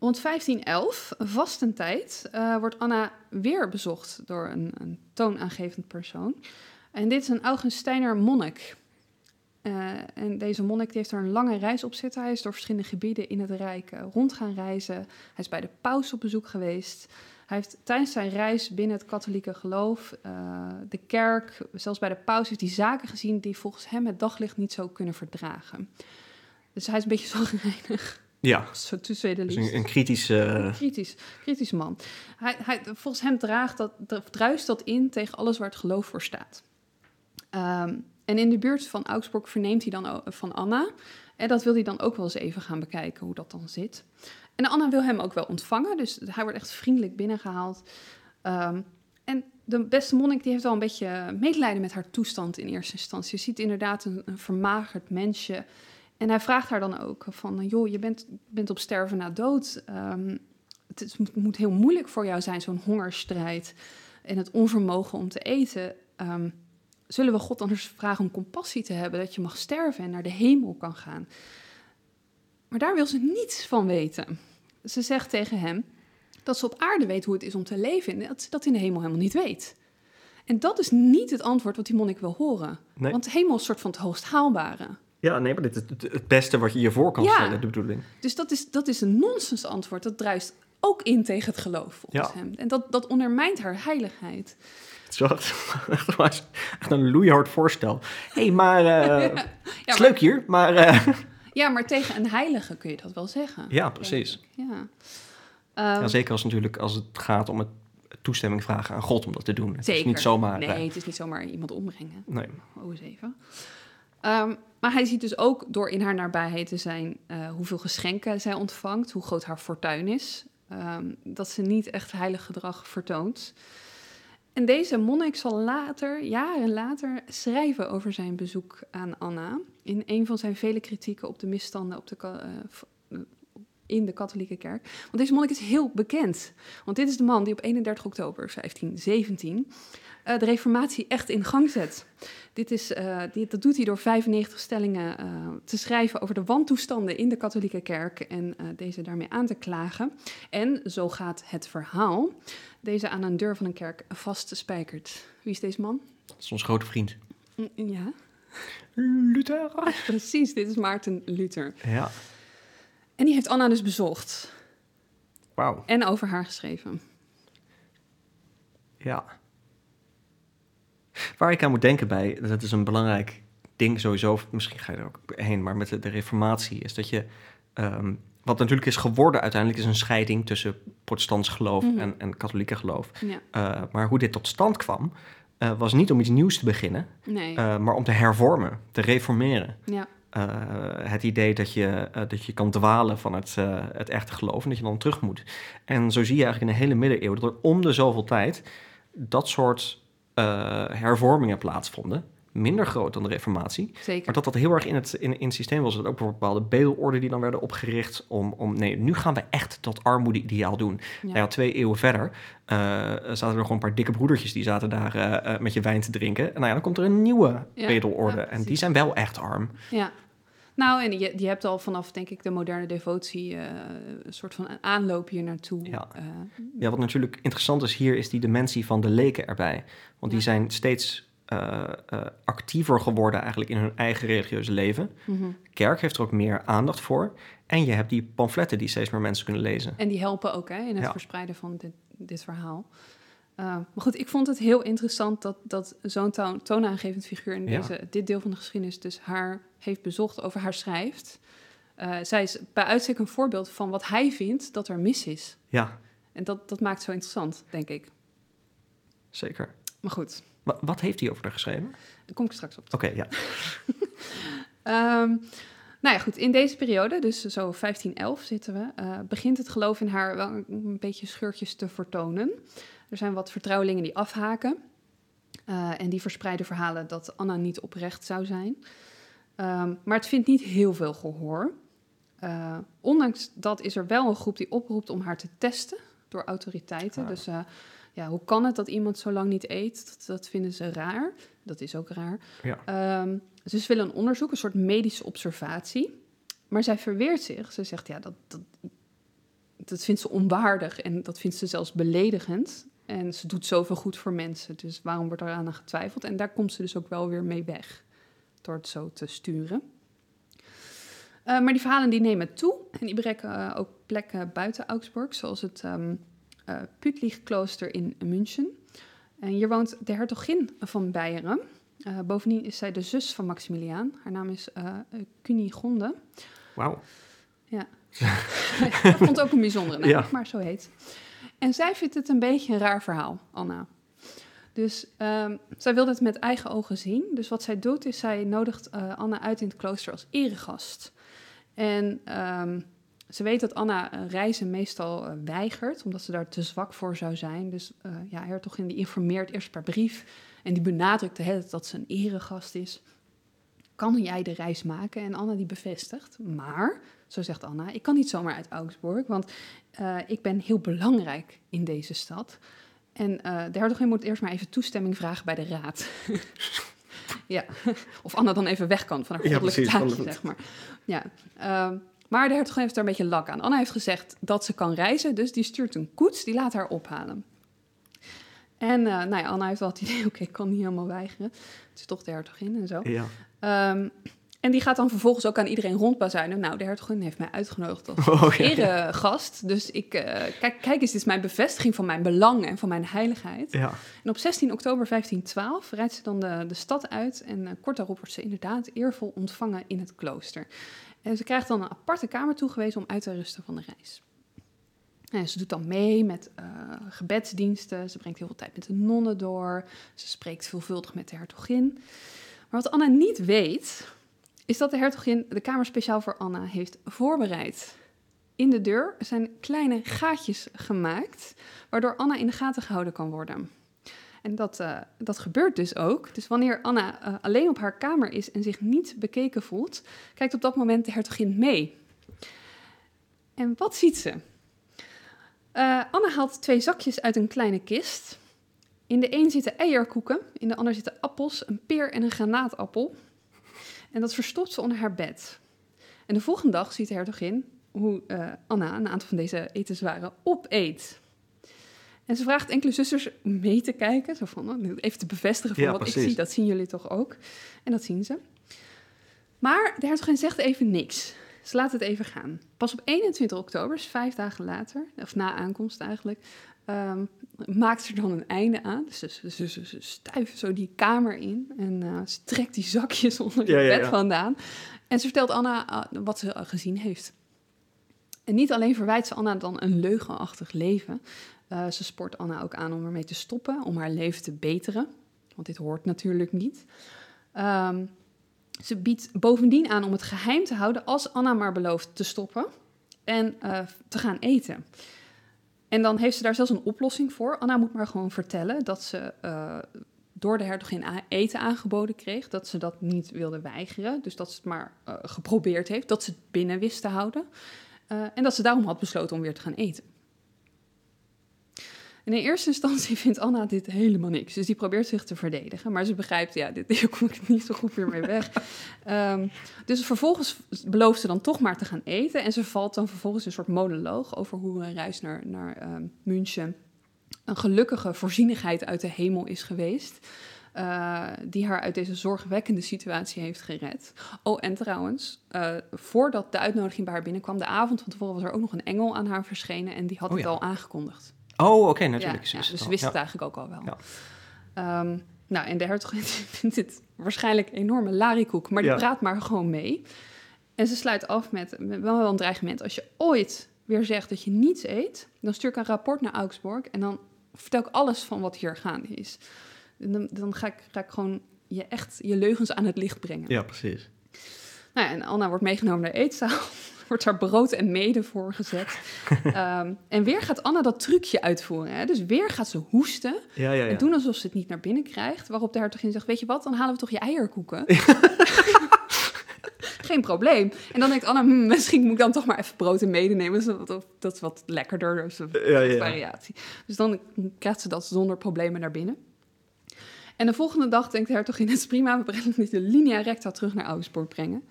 A: Rond 1511, vastentijd, eh wordt Anna weer bezocht door een, een toonaangevend persoon. En dit is een Augustijner monnik. Eh, en deze monnik heeft er een lange reis op zitten. Hij is door verschillende gebieden in het Rijk eh, rond gaan reizen. Hij is bij de paus op bezoek geweest. Hij heeft tijdens zijn reis binnen het katholieke geloof, de kerk, zelfs bij de paus, heeft hij zaken gezien die volgens hem het daglicht niet zo kunnen verdragen. Dus hij is een beetje (laughs) zagrijnig,
B: Ja, dus een, een kritische... eh,
A: Kritisch, kritisch man. Hij, hij, volgens hem draagt dat, druist dat in tegen alles waar het geloof voor staat. Ehm, en in de buurt van Augsburg verneemt hij dan van Anna. En dat wil hij dan ook wel eens even gaan bekijken, hoe dat dan zit. En Anna wil hem ook wel ontvangen, dus hij wordt echt vriendelijk binnengehaald. Ehm, en de beste monnik die heeft wel een beetje medelijden met haar toestand in eerste instantie. Je ziet inderdaad een, een vermagerd mensje. En hij vraagt haar dan ook van, joh, je bent, bent op sterven na dood. Ehm, het is, moet, moet heel moeilijk voor jou zijn, zo'n hongerstrijd en het onvermogen om te eten. Ehm, zullen we God anders vragen om compassie te hebben, dat je mag sterven en naar de hemel kan gaan? Maar daar wil ze niets van weten. Ze zegt tegen hem dat ze op aarde weet hoe het is om te leven en dat ze dat in de hemel helemaal niet weet. En dat is niet het antwoord wat die monnik wil horen.
B: Nee.
A: Want de hemel is een soort van het hoogst haalbare.
B: Ja, nee, maar dit is het, het beste wat je je voor kan
A: Ja.
B: stellen, de bedoeling.
A: Dus dat is, dat is een nonsens antwoord. Dat druist ook in tegen het geloof volgens
B: Ja.
A: hem. En dat, dat ondermijnt haar heiligheid.
B: Het wel (laughs) echt, een loeihard voorstel. Hé, hey, maar... eh, (laughs) het is
A: maar-
B: leuk hier, maar... eh, (laughs)
A: Ja, maar tegen een heilige kun je dat wel zeggen.
B: ja, precies.
A: Ja.
B: Ja,
A: Ehm,
B: zeker als, natuurlijk als het gaat om het toestemming vragen aan God om dat te doen. Het
A: zeker.
B: is niet zomaar...
A: Nee,
B: eh,
A: het is niet zomaar iemand ombrengen.
B: nee.
A: Oh, eens even. Ehm, maar hij ziet dus ook door in haar nabijheid te zijn eh, hoeveel geschenken zij ontvangt, hoe groot haar fortuin is, ehm, dat ze niet echt heilig gedrag vertoont. En deze monnik zal later, jaren later, schrijven over zijn bezoek aan Anna. In een van zijn vele kritieken op de misstanden op de, eh, eh, in de katholieke kerk. Want deze monnik is heel bekend. Want dit is de man die op 31 oktober 1517 uh, de reformatie echt in gang zet. Dit is, uh, dit, dat doet hij door 95 stellingen uh, te schrijven over de wantoestanden in de katholieke kerk en deze daarmee aan te klagen. En zo gaat het verhaal. Deze aan een deur van een kerk vastspijkert. Wie is deze man?
B: Dat is ons grote vriend.
A: Mm, ja.
B: Luther. (laughs)
A: Precies, dit is Maarten Luther.
B: Ja.
A: En die heeft Anna dus bezocht.
B: Wauw.
A: En over haar geschreven.
B: Ja. Waar ik aan moet denken bij, dat is een belangrijk ding sowieso, misschien ga je er ook heen, maar met de, de reformatie, is dat je, um, wat natuurlijk is geworden uiteindelijk, is een scheiding tussen protestants geloof
A: Mhm.
B: en, en katholieke geloof.
A: Ja,
B: Uh, maar hoe dit tot stand kwam, uh, was niet om iets nieuws te beginnen,
A: nee.
B: uh, maar om te hervormen, te reformeren.
A: ja,
B: het idee dat je, dat je kan dwalen van het, het echte geloof en dat je dan terug moet. En zo zie je eigenlijk in de hele middeleeuwen dat er om de zoveel tijd dat soort uh, hervormingen plaatsvonden. Minder groot dan de reformatie.
A: zeker.
B: Maar dat dat heel erg in het, in, in het systeem was. Dat ook bepaalde bedelorden die dan werden opgericht. Om, om nee, nu gaan we echt dat armoede-ideaal doen.
A: Ja.
B: Nou ja, twee eeuwen verder uh, zaten er gewoon een paar dikke broedertjes. Die zaten daar uh, met je wijn te drinken. En nou ja, dan komt er een nieuwe
A: Ja,
B: bedelorde. en die zijn wel echt arm.
A: Ja. Nou, en je, je hebt al vanaf, denk ik, de moderne devotie uh, een soort van een aanloop hier naartoe.
B: Ja.
A: Uh,
B: Ja, wat natuurlijk interessant is hier, is die dimensie van de leken erbij. Want die
A: Ja.
B: zijn steeds uh, uh, actiever geworden eigenlijk in hun eigen religieuze leven.
A: mhm.
B: Kerk heeft er ook meer aandacht voor. En je hebt die pamfletten die steeds meer mensen kunnen lezen.
A: En die helpen ook hè, in het
B: Ja.
A: verspreiden van dit, dit verhaal. Uh, maar goed, ik vond het heel interessant dat, dat zo'n toon, toonaangevend figuur in
B: Ja.
A: deze, dit deel van de geschiedenis dus haar heeft bezocht, over haar schrijft. Uh, zij is bij uitstek een voorbeeld van wat hij vindt dat er mis is.
B: Ja,
A: En dat, dat maakt het zo interessant, denk ik.
B: zeker.
A: Maar goed,
B: Wa- wat heeft hij over haar geschreven?
A: daar kom ik straks op.
B: Oké, ja. (laughs)
A: Ehm, nou ja, goed. In deze periode, dus zo 1511 zitten we, eh, begint het geloof in haar wel een beetje scheurtjes te vertonen. Er zijn wat vertrouwelingen die afhaken. eh, en die verspreiden verhalen dat Anna niet oprecht zou zijn. Ehm, maar het vindt niet heel veel gehoor. Eh, ondanks dat is er wel een groep die oproept om haar te testen door autoriteiten.
B: Ah.
A: Dus eh, ja, hoe kan het dat iemand zo lang niet eet? Dat, dat vinden ze raar. Dat is ook raar.
B: Ja.
A: Dus ze willen een onderzoek, een soort medische observatie. Maar zij verweert zich. Ze zegt, ja, dat, dat, dat vindt ze onwaardig en dat vindt ze zelfs beledigend. En ze doet zoveel goed voor mensen, dus waarom wordt er aan getwijfeld? En daar komt ze dus ook wel weer mee weg, door het zo te sturen. Uh, maar die verhalen die nemen toe en die bereiken uh, ook plekken buiten Augsburg, zoals het um, uh, Pütlich-klooster in München. En hier woont de hertogin van Beieren. Bovendien is zij de zus van Maximiliaan. Haar naam is Cunigonde.
B: Wauw.
A: Ja. (laughs) (laughs) dat vond ook een bijzondere naam,
B: Ja.
A: maar zo heet. En zij vindt het een beetje een raar verhaal, Anna. Dus um, zij wilde het met eigen ogen zien. Dus wat zij doet, is zij nodigt uh, Anna uit in het klooster als eregast. En um, ze weet dat Anna uh, reizen meestal uh, weigert, omdat ze daar te zwak voor zou zijn. Dus ja, hertogin die informeert eerst per brief en die benadrukt tijd dat ze een eregast is. Kan jij de reis maken? En Anna die bevestigt. Maar, zo zegt Anna, ik kan niet zomaar uit Augsburg, want uh, ik ben heel belangrijk in deze stad. En uh, de hertogin moet eerst maar even toestemming vragen bij de raad. (laughs) ja, (laughs) of Anna dan even weg kan van haar goddelijke
B: ja,
A: taakje, zeg maar. Ja, uh, maar de hertogin heeft er een beetje lak aan. Anna heeft gezegd dat ze kan reizen, dus die stuurt een koets, die laat haar ophalen. En uh, nou ja, Anna heeft wel het idee, (laughs) oké, okay, ik kan niet helemaal weigeren. Het is toch de hertogin en zo.
B: Ja.
A: Um, en die gaat dan vervolgens ook aan iedereen rondbazuinen. Nou, de hertogin heeft mij uitgenodigd als (laughs)
B: Oh,
A: eregast. Dus ik, uh, kijk, kijk eens, dit is mijn bevestiging van mijn belang en van mijn heiligheid.
B: Ja.
A: En op 16 oktober 1512 rijdt ze dan de, de stad uit. En uh, kort daarop wordt ze inderdaad eervol ontvangen in het klooster. En ze krijgt dan een aparte kamer toegewezen om uit te rusten van de reis. En ze doet dan mee met uh, gebedsdiensten. Ze brengt heel veel tijd met de nonnen door. Ze spreekt veelvuldig met de hertogin. Maar wat Anna niet weet, is dat de hertogin de kamer speciaal voor Anna heeft voorbereid. In de deur zijn kleine gaatjes gemaakt, waardoor Anna in de gaten gehouden kan worden. En dat, uh, dat gebeurt dus ook. Dus wanneer Anna uh, alleen op haar kamer is en zich niet bekeken voelt, kijkt op dat moment de hertogin mee. En wat ziet ze? Uh, Anna haalt twee zakjes uit een kleine kist. In de een zitten eierkoeken, in de ander zitten appels, een peer en een granaatappel. En dat verstopt ze onder haar bed. En de volgende dag ziet de hertogin hoe uh, Anna een aantal van deze etenswaren opeet. En ze vraagt enkele zusters mee te kijken. Zo van, oh, even te bevestigen van wat ik zie. Dat zien jullie toch ook? En dat zien ze. Maar de hertogin zegt even niks. Ze laat het even gaan. Pas op 21 oktober, dus vijf dagen later, of na aankomst eigenlijk, um, maakt ze er dan een einde aan. Dus ze, ze, ze, ze stuiven zo die kamer in en uh, ze trekt die zakjes (laughs) onder het bed vandaan. En ze vertelt Anna uh, wat ze gezien heeft. En niet alleen verwijt ze Anna dan een leugenachtig leven, uh, ze sport Anna ook aan om ermee te stoppen, om haar leven te beteren. Want dit hoort natuurlijk niet. Um, ze biedt bovendien aan om het geheim te houden als Anna maar belooft te stoppen en te gaan eten. En dan heeft ze daar zelfs een oplossing voor. Anna moet maar gewoon vertellen dat ze uh, door de hertogin eten aangeboden kreeg, dat ze dat niet wilde weigeren. Dus dat ze het maar uh, geprobeerd heeft, dat ze het binnen wist te houden. en dat ze daarom had besloten om weer te gaan eten. En in eerste instantie (laughs) vindt Anna dit helemaal niks. Dus die probeert zich te verdedigen. Maar ze begrijpt, ja, dit, (laughs) hier kom ik niet zo goed meer mee weg. um, (laughs) dus vervolgens belooft ze dan toch maar te gaan eten. En ze valt dan vervolgens een soort monoloog over hoe een reis naar, naar um, München een gelukkige voorzienigheid uit de hemel is geweest. Uh, die haar uit deze zorgwekkende situatie heeft gered. Oh, en trouwens, uh, voordat de uitnodiging bij haar binnenkwam, de avond van tevoren was er ook nog een engel aan haar verschenen en die had oh, ja. het al aangekondigd.
B: Oh, oké, natuurlijk.
A: Ja, ja, dus ze wist het eigenlijk ook al wel. Um, nou, en de hertogin (laughs) vindt dit waarschijnlijk een enorme larikoek, maar die praat maar gewoon mee. En ze sluit af met, met wel een dreigement. Als je ooit weer zegt dat je niets eet, dan stuur ik een rapport naar Augsburg en dan vertel ik alles van wat hier gaande is. En dan, dan ga, ik, ga ik gewoon je echt je leugens aan het licht brengen.
B: Ja, precies.
A: Nou, en Anna wordt meegenomen naar de eetzaal (laughs) wordt daar brood en mede voor gezet. um, (laughs) en weer gaat Anna dat trucje uitvoeren. Hè? Dus weer gaat ze hoesten
B: ja, ja, ja.
A: en doen alsof ze het niet naar binnen krijgt. Waarop de hertogin zegt, weet je wat, dan halen we toch je eierkoeken? (laughs) Geen probleem. En dan denkt Anna, hm, misschien moet ik dan toch maar even brood en mede nemen. Dat, dat is wat lekkerder, dus een variatie. Dus dan krijgt ze dat zonder problemen naar binnen. En de volgende dag denkt de hertogin, het is prima, we brengen niet de linea recta terug naar Augsburg brengen.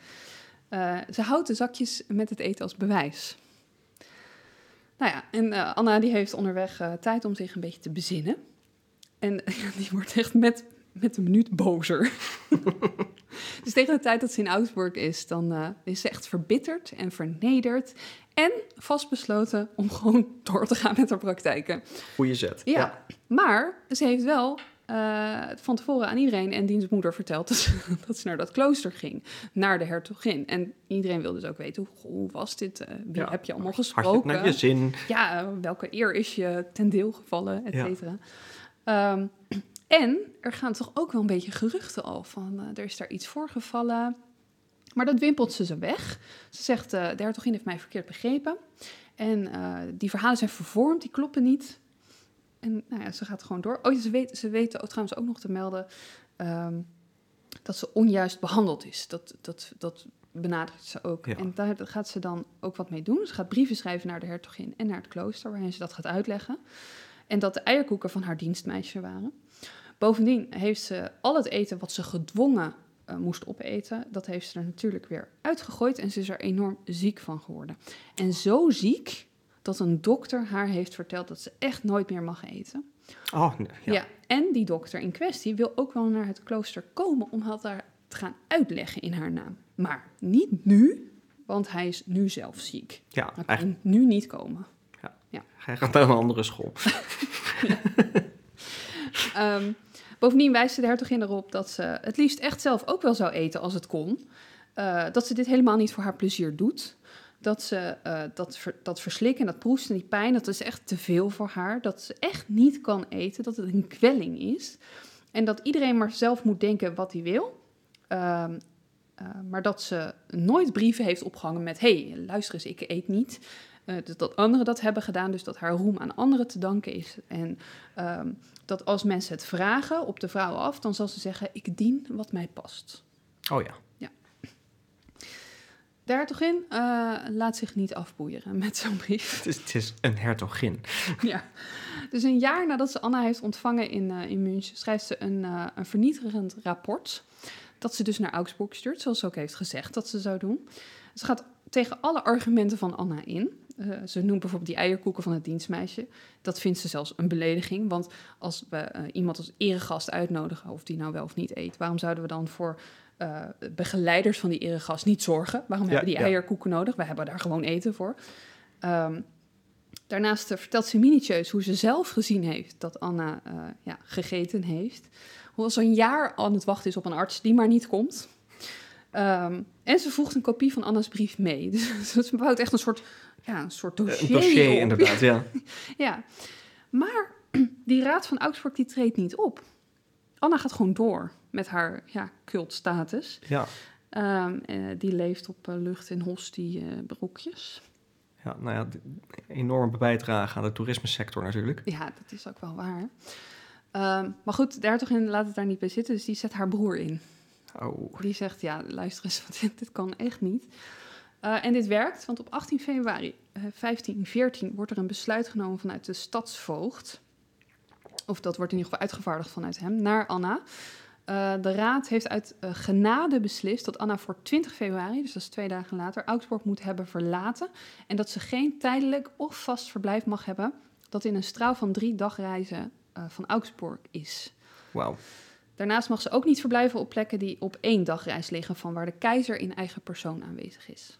A: Uh, ze houdt de zakjes met het eten als bewijs. Nou ja, en uh, Anna die heeft onderweg uh, tijd om zich een beetje te bezinnen. En (laughs) die wordt echt met, met een minuut bozer. (laughs) dus tegen de tijd dat ze in Augsburg is, dan is ze echt verbitterd en vernederd. En vastbesloten om gewoon door te gaan met haar praktijken.
B: Goeie zet.
A: Ja, ja. maar ze heeft wel uh, van tevoren aan iedereen en diens moeder verteld dat ze, (laughs) dat ze, naar dat klooster ging, naar de hertogin. En iedereen wilde dus ook weten, hoe, hoe was dit? Uh, wie ja. heb je allemaal gesproken?
B: naar je zin?
A: Ja, uh, welke eer is je ten deel gevallen, et cetera. Ja. Um, (clears throat) en er gaan toch ook wel een beetje geruchten al van, er is daar iets voorgevallen. Maar dat wimpelt ze ze weg. Ze zegt, de hertogin heeft mij verkeerd begrepen. En die verhalen zijn vervormd, die kloppen niet. En nou ja, ze gaat gewoon door. Oh, ze, weet, ze weten ook, trouwens ook nog te melden um, dat ze onjuist behandeld is. Dat, dat, dat benadrukt ze ook. Ja. En daar gaat ze dan ook wat mee doen. Ze gaat brieven schrijven naar de hertogin en naar het klooster, waarin ze dat gaat uitleggen. En dat de eierkoeken van haar dienstmeisje waren. Bovendien heeft ze al het eten wat ze gedwongen uh, moest opeten, dat heeft ze er natuurlijk weer uitgegooid en ze is er enorm ziek van geworden. En zo ziek dat een dokter haar heeft verteld dat ze echt nooit meer mag eten.
B: Oh, ja.
A: ja. En die dokter in kwestie wil ook wel naar het klooster komen om het daar te gaan uitleggen in haar naam. Maar niet nu, want hij is nu zelf ziek.
B: Ja,
A: hij kan nu niet komen.
B: Ja. ja. Hij gaat naar een andere school.
A: um, (laughs) bovendien wijst de hertogin erop dat ze het liefst echt zelf ook wel zou eten als het kon. Uh, dat ze dit helemaal niet voor haar plezier doet dat ze uh, dat, dat verslikken, dat proesten, die pijn, dat is echt te veel voor haar. Dat ze echt niet kan eten, dat het een kwelling is. En dat iedereen maar zelf moet denken wat hij wil. Uh, uh, maar dat ze nooit brieven heeft opgehangen met: hey, luister eens, ik eet niet. Dus dat anderen dat hebben gedaan, dus dat haar roem aan anderen te danken is. En ehm, dat als mensen het vragen op de vrouw af, dan zal ze zeggen: Ik dien wat mij past.
B: Oh ja.
A: De hertogin eh, laat zich niet afboeieren met zo'n brief.
B: Het is, het is een hertogin. (laughs)
A: ja. Dus een jaar nadat ze Anna heeft ontvangen in, eh, in München, schrijft ze een, eh, een vernietigend rapport. Dat ze dus naar Augsburg stuurt, zoals ze ook heeft gezegd dat ze zou doen. Ze gaat tegen alle argumenten van Anna in. Ze noemt bijvoorbeeld die eierkoeken van het dienstmeisje. Dat vindt ze zelfs een belediging. Want als we iemand als eregast uitnodigen, of die nou wel of niet eet, waarom zouden we dan voor eh, begeleiders van die eregast niet zorgen? Waarom
B: Ja,
A: hebben die
B: ja.
A: eierkoeken nodig? We hebben daar gewoon eten voor. Ehm, daarnaast eh, vertelt ze minutieus hoe ze zelf gezien heeft dat Anna eh, ja, gegeten heeft. Hoe al zo'n jaar aan het wachten is op een arts die maar niet komt. Ehm, en ze voegt een kopie van Anna's brief mee. (laughs) Dus ze bouwt echt een soort, ja, een soort dossier,
B: Een dossier,
A: op.
B: inderdaad, ja. (laughs)
A: Ja, maar (clears throat) die raad van Augsburg die treedt niet op. Anna gaat gewoon door met haar ja, cultstatus.
B: Ja,
A: Ehm, eh, die leeft op eh, lucht- en hostie-broekjes.
B: ja nou ja, enorme bijdrage aan de toerismesector natuurlijk.
A: ja, dat is ook wel waar. Ehm, maar goed, de hertogin laat het daar niet bij zitten, dus die zet haar broer in.
B: Oh,
A: Die zegt, ja, luister eens, (laughs) want dit, dit kan echt niet. En dit werkt, want op 18 februari eh 1514 wordt er een besluit genomen vanuit de stadsvoogd. Of dat wordt in ieder geval uitgevaardigd vanuit hem, naar Anna. Eh, de raad heeft uit eh, genade beslist dat Anna voor 20 februari, dus dat is twee dagen later, Augsburg moet hebben verlaten. En dat ze geen tijdelijk of vast verblijf mag hebben dat in een straal van drie dagreizen eh, van Augsburg is.
B: wauw.
A: Daarnaast mag ze ook niet verblijven op plekken die op één dagreis liggen van waar de keizer in eigen persoon aanwezig is.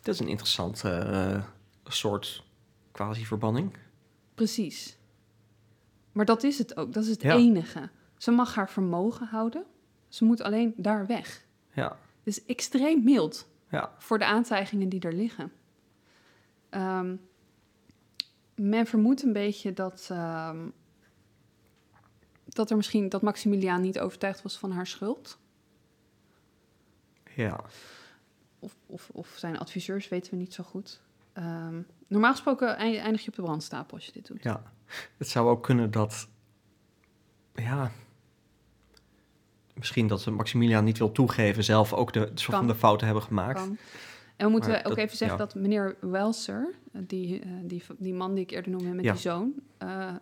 B: Dat is een interessante soort quasi-verbanning.
A: Precies. Maar dat is het ook. Dat is het
B: Ja.
A: enige. Ze mag haar vermogen houden. Ze moet alleen daar weg.
B: Ja,
A: is extreem mild
B: ja,
A: voor de aantijgingen die er liggen. Ehm, men vermoedt een beetje dat, ehm, dat er misschien dat Maximiliaan niet overtuigd was van haar schuld.
B: ja.
A: Of, of, of zijn adviseurs weten we niet zo goed. Ehm, normaal gesproken ei- eindig je op de brandstapel als je dit doet.
B: Ja, het zou ook kunnen dat, ja, misschien dat Maximilian niet wil toegeven zelf ook de, soort van de fouten hebben gemaakt.
A: Kan. En we moeten
B: Maar
A: ook
B: dat-
A: even zeggen
B: ja.
A: dat meneer Welser, die, eh, die, die man die ik eerder noemde met
B: Ja.
A: die zoon, eh,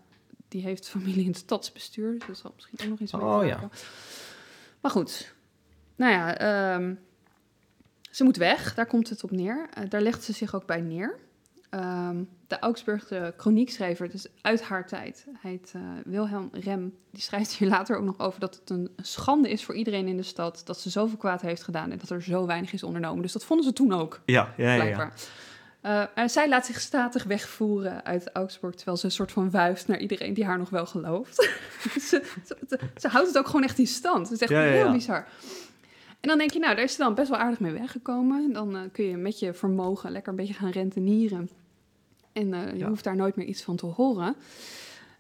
A: die heeft familie in het stadsbestuur. Dus dat zal misschien ook nog iets mee
B: Oh, ja.
A: Maar goed, nou ja, ehm, ze moet weg, daar komt het op neer. Eh, daar legt ze zich ook bij neer. Ehm, de Augsburgse chroniekschrijver, dus uit haar tijd, hij heet eh, Wilhelm Rem, die schrijft hier later ook nog over dat het een schande is voor iedereen in de stad dat ze zoveel kwaad heeft gedaan en dat er zo weinig is ondernomen. Dus dat vonden ze toen ook,
B: Ja, ja, ja.
A: Eh, en zij laat zich statig wegvoeren uit Augsburg, terwijl ze een soort van wuift naar iedereen die haar nog wel gelooft. (laughs) ze, ze, ze- ze houdt het ook gewoon echt in stand. Het is echt
B: Ja,
A: heel
B: ja.
A: bizar. En dan denk je, nou, daar is ze dan best wel aardig mee weggekomen. Dan eh, kun je met je vermogen lekker een beetje gaan rentenieren. En eh, je
B: Ja.
A: hoeft daar nooit meer iets van te horen.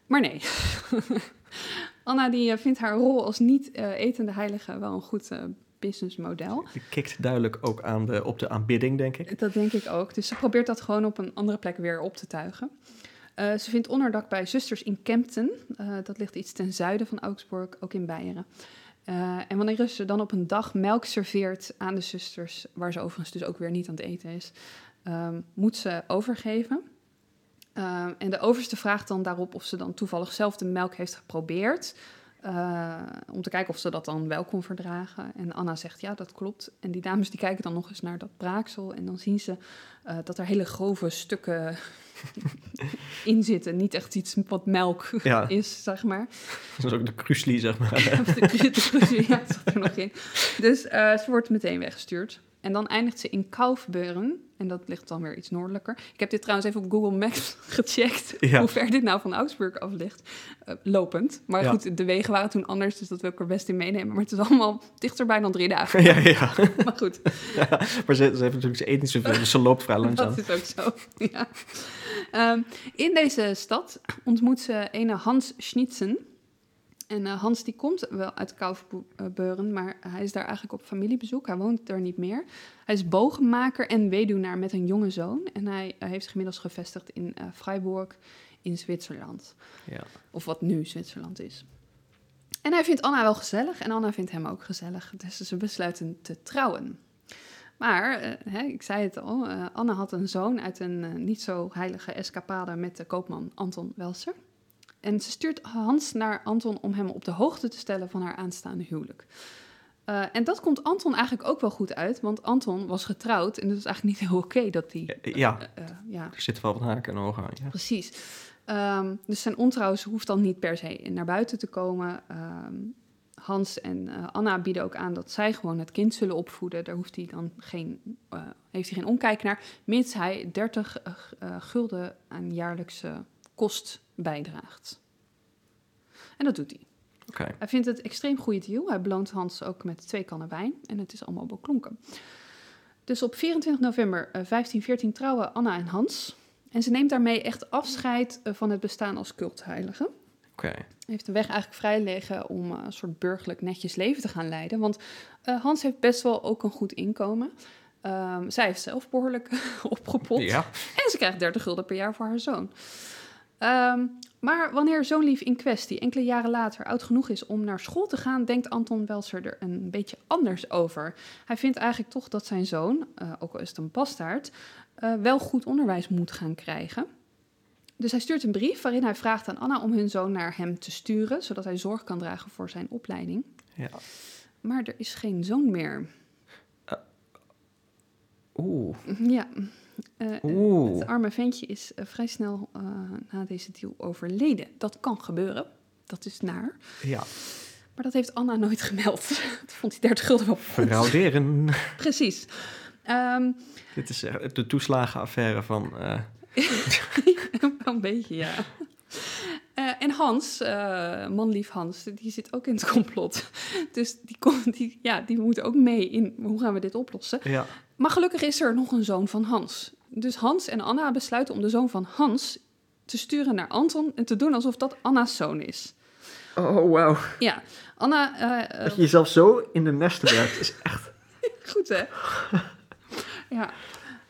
A: Maar nee. (laughs) Anna die eh, vindt haar rol als niet-etende heilige wel een goed eh, businessmodel.
B: Die kikt duidelijk ook aan de, op de aanbidding, denk ik.
A: Dat denk ik ook. Dus ze probeert dat gewoon op een andere plek weer op te tuigen. Eh, ze vindt onderdak bij zusters in Kempten. Eh, dat ligt iets ten zuiden van Augsburg, ook in Beieren. Eh, en wanneer ze dan op een dag melk serveert aan de zusters, waar ze overigens dus ook weer niet aan het eten is, ehm, moet ze overgeven. Ehm, en de overste vraagt dan daarop of ze dan toevallig zelf de melk heeft geprobeerd. eh, om te kijken of ze dat dan wel kon verdragen. En Anna zegt ja, dat klopt. En die dames die kijken dan nog eens naar dat braaksel. En dan zien ze eh, dat er hele grove stukken (laughs) in zitten. Niet echt iets wat melk (laughs)
B: Ja,
A: is, zeg maar.
B: dat is ook de krusli, zeg maar. (laughs)
A: Of de krusje, ja, zat er nog in. Dus eh, ze wordt meteen weggestuurd. En dan eindigt ze in Kaufbeuren. En dat ligt dan weer iets noordelijker. Ik heb dit trouwens even op Google Maps (laughs) gecheckt.
B: Ja.
A: Hoe ver dit nou van Augsburg af ligt. Eh, lopend. Maar
B: Ja.
A: goed, de wegen waren toen anders. Dus dat wil ik er best in meenemen. Maar het is allemaal dichterbij dan drie dagen. (laughs)
B: ja, ja. (laughs)
A: Maar goed,
B: ja. Maar ze, ze heeft natuurlijk, ze eet niet zoveel, dus ze loopt vrij langzaam.
A: dat is ook zo. Ja. Ehm, in deze stad ontmoet ze ene Hans Schnitzen. En eh, Hans die komt wel uit Kaufbeuren, maar hij is daar eigenlijk op familiebezoek. Hij woont daar niet meer. Hij is bogenmaker en weduwnaar met een jonge zoon. En hij heeft zich inmiddels gevestigd in eh, Freiburg in Zwitserland.
B: Ja.
A: Of wat nu Zwitserland is. En hij vindt Anna wel gezellig en Anna vindt hem ook gezellig. Dus ze besluiten te trouwen. Maar, eh, hè, ik zei het al, Anna had een zoon uit een niet zo heilige escapade met de koopman Anton Welser. En ze stuurt Hans naar Anton om hem op de hoogte te stellen van haar aanstaande huwelijk. Eh, en dat komt Anton eigenlijk ook wel goed uit, want Anton was getrouwd en het was eigenlijk niet heel oké dat hij...
B: Eh, Ja,
A: eh, ja,
B: er zitten wel wat haken en ogen aan. Ja.
A: Precies. Ehm, dus zijn ontrouw hoeft dan niet per se naar buiten te komen. Ehm, Hans en Anna bieden ook aan dat zij gewoon het kind zullen opvoeden. Daar hoeft hij dan geen, heeft hij geen omkijk naar, mits hij 30 eh, eh, gulden aan jaarlijkse kost bijdraagt. En dat doet hij. Hij vindt het extreem goede deal. Hij beloont Hans ook met twee kannen wijn. En het is allemaal beklonken. Dus op 24 november eh, 1514 trouwen Anna en Hans. En ze neemt daarmee echt afscheid eh, van het bestaan als cultheilige.
B: oké.
A: Heeft de weg eigenlijk vrij liggen om eh, een soort burgerlijk netjes leven te gaan leiden. Want eh, Hans heeft best wel ook een goed inkomen. Ehm, zij heeft zelf behoorlijk (laughs) opgepot.
B: Ja,
A: En ze krijgt 30 gulden per jaar voor haar zoon. Ehm, maar wanneer zoonlief in kwestie enkele jaren later oud genoeg is om naar school te gaan, denkt Anton Welser er een beetje anders over. Hij vindt eigenlijk toch dat zijn zoon, eh, ook al is het een bastaard, eh, wel goed onderwijs moet gaan krijgen. Dus hij stuurt een brief waarin hij vraagt aan Anna om hun zoon naar hem te sturen, zodat hij zorg kan dragen voor zijn opleiding.
B: ja.
A: Maar er is geen zoon meer.
B: Oeh,
A: Ja. Eh,
B: oeh.
A: Het arme ventje is eh, vrij snel eh, na deze deal overleden. Dat kan gebeuren. Dat is naar.
B: Ja,
A: Maar dat heeft Anna nooit gemeld. (laughs) dat vond hij 30 gulden wel
B: frauderen. (laughs)
A: Precies. Ehm,
B: Dit is eh, de toeslagenaffaire van... eh, (laughs)
A: een beetje, ja. Eh, en Hans, eh, manlief Hans, die zit ook in het (laughs) complot. Dus die, die, ja, die moet ook mee in hoe gaan we dit oplossen.
B: ja,
A: Maar gelukkig is er nog een zoon van Hans. Dus Hans en Anna besluiten om de zoon van Hans te sturen naar Anton en te doen alsof dat Anna's zoon is.
B: Oh, wauw.
A: Ja, Anna, eh,
B: Dat je jezelf zo in de nesten werkt is echt... (laughs)
A: goed hè? ja.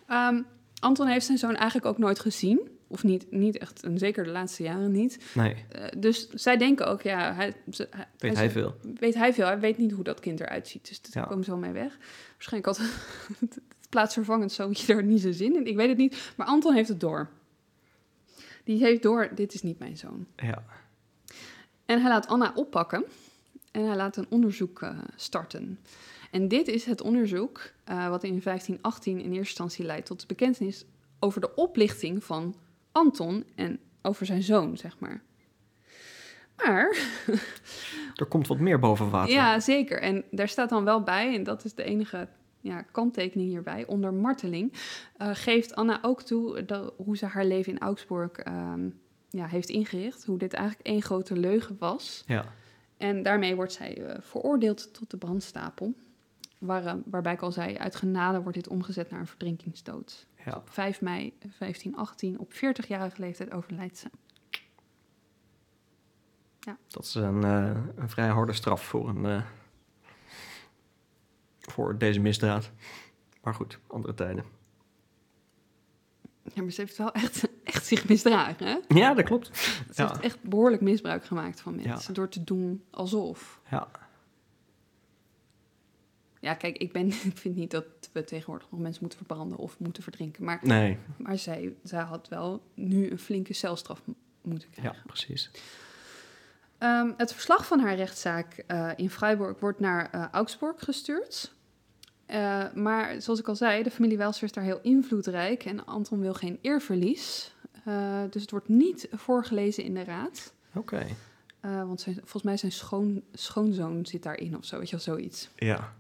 A: Ehm, Anton heeft zijn zoon eigenlijk ook nooit gezien. Of niet, niet echt, en zeker de laatste jaren niet.
B: Nee,
A: Eh, dus zij denken ook, ja, hij, ze-
B: weet hij veel.
A: weet hij veel. Hij weet niet hoe dat kind eruit ziet. Dus daar
B: Ja.
A: komen ze zo mee weg. Waarschijnlijk had (laughs) het plaatsvervangend zoontje er niet zijn zin in. Ik weet het niet. Maar Anton heeft het door. Die heeft door, dit is niet mijn zoon.
B: Ja,
A: En hij laat Anna oppakken en hij laat een onderzoek eh, starten. En dit is het onderzoek eh, wat in 1518 in eerste instantie leidt tot de bekentenis over de oplichting van Anton en over zijn zoon, zeg maar. Maar, (laughs)
B: er komt wat meer boven water.
A: ja, zeker. En daar staat dan wel bij, en dat is de enige ja, kanttekening hierbij, onder marteling, eh, geeft Anna ook toe dat, hoe ze haar leven in Augsburg ehm, ja, heeft ingericht. Hoe dit eigenlijk één grote leugen was.
B: Ja,
A: En daarmee wordt zij eh, veroordeeld tot de brandstapel. Waar, eh, waarbij ik al zei, uit genade wordt dit omgezet naar een verdrinkingsdood.
B: Ja.
A: Op 5 mei 1518, op 40-jarige leeftijd, overlijdt ze.
B: Dat is een, eh, een vrij harde straf voor, een, eh, voor deze misdaad. Maar goed, andere tijden.
A: Ja, maar ze heeft wel echt, echt zich misdragen, hè?
B: Ja, dat klopt.
A: Ze
B: Ja.
A: heeft echt behoorlijk misbruik gemaakt van
B: Ja.
A: mensen. Door te doen alsof.
B: Ja,
A: Ja, kijk, ik, ben, (laughs) ik vind niet dat we tegenwoordig nog mensen moeten verbranden of moeten verdrinken. Maar,
B: nee.
A: maar zij, zij had wel nu een flinke celstraf moeten krijgen.
B: Ja, precies.
A: Ehm, het verslag van haar rechtszaak eh, in Freiburg wordt naar eh, Augsburg gestuurd. Eh, maar zoals ik al zei, de familie Welser is daar heel invloedrijk en Anton wil geen eerverlies. Dus het wordt niet voorgelezen in de raad.
B: Oké.
A: Want zijn, volgens mij zijn schoon, schoonzoon zit daarin of zo, weet je wel, zoiets.
B: Ja,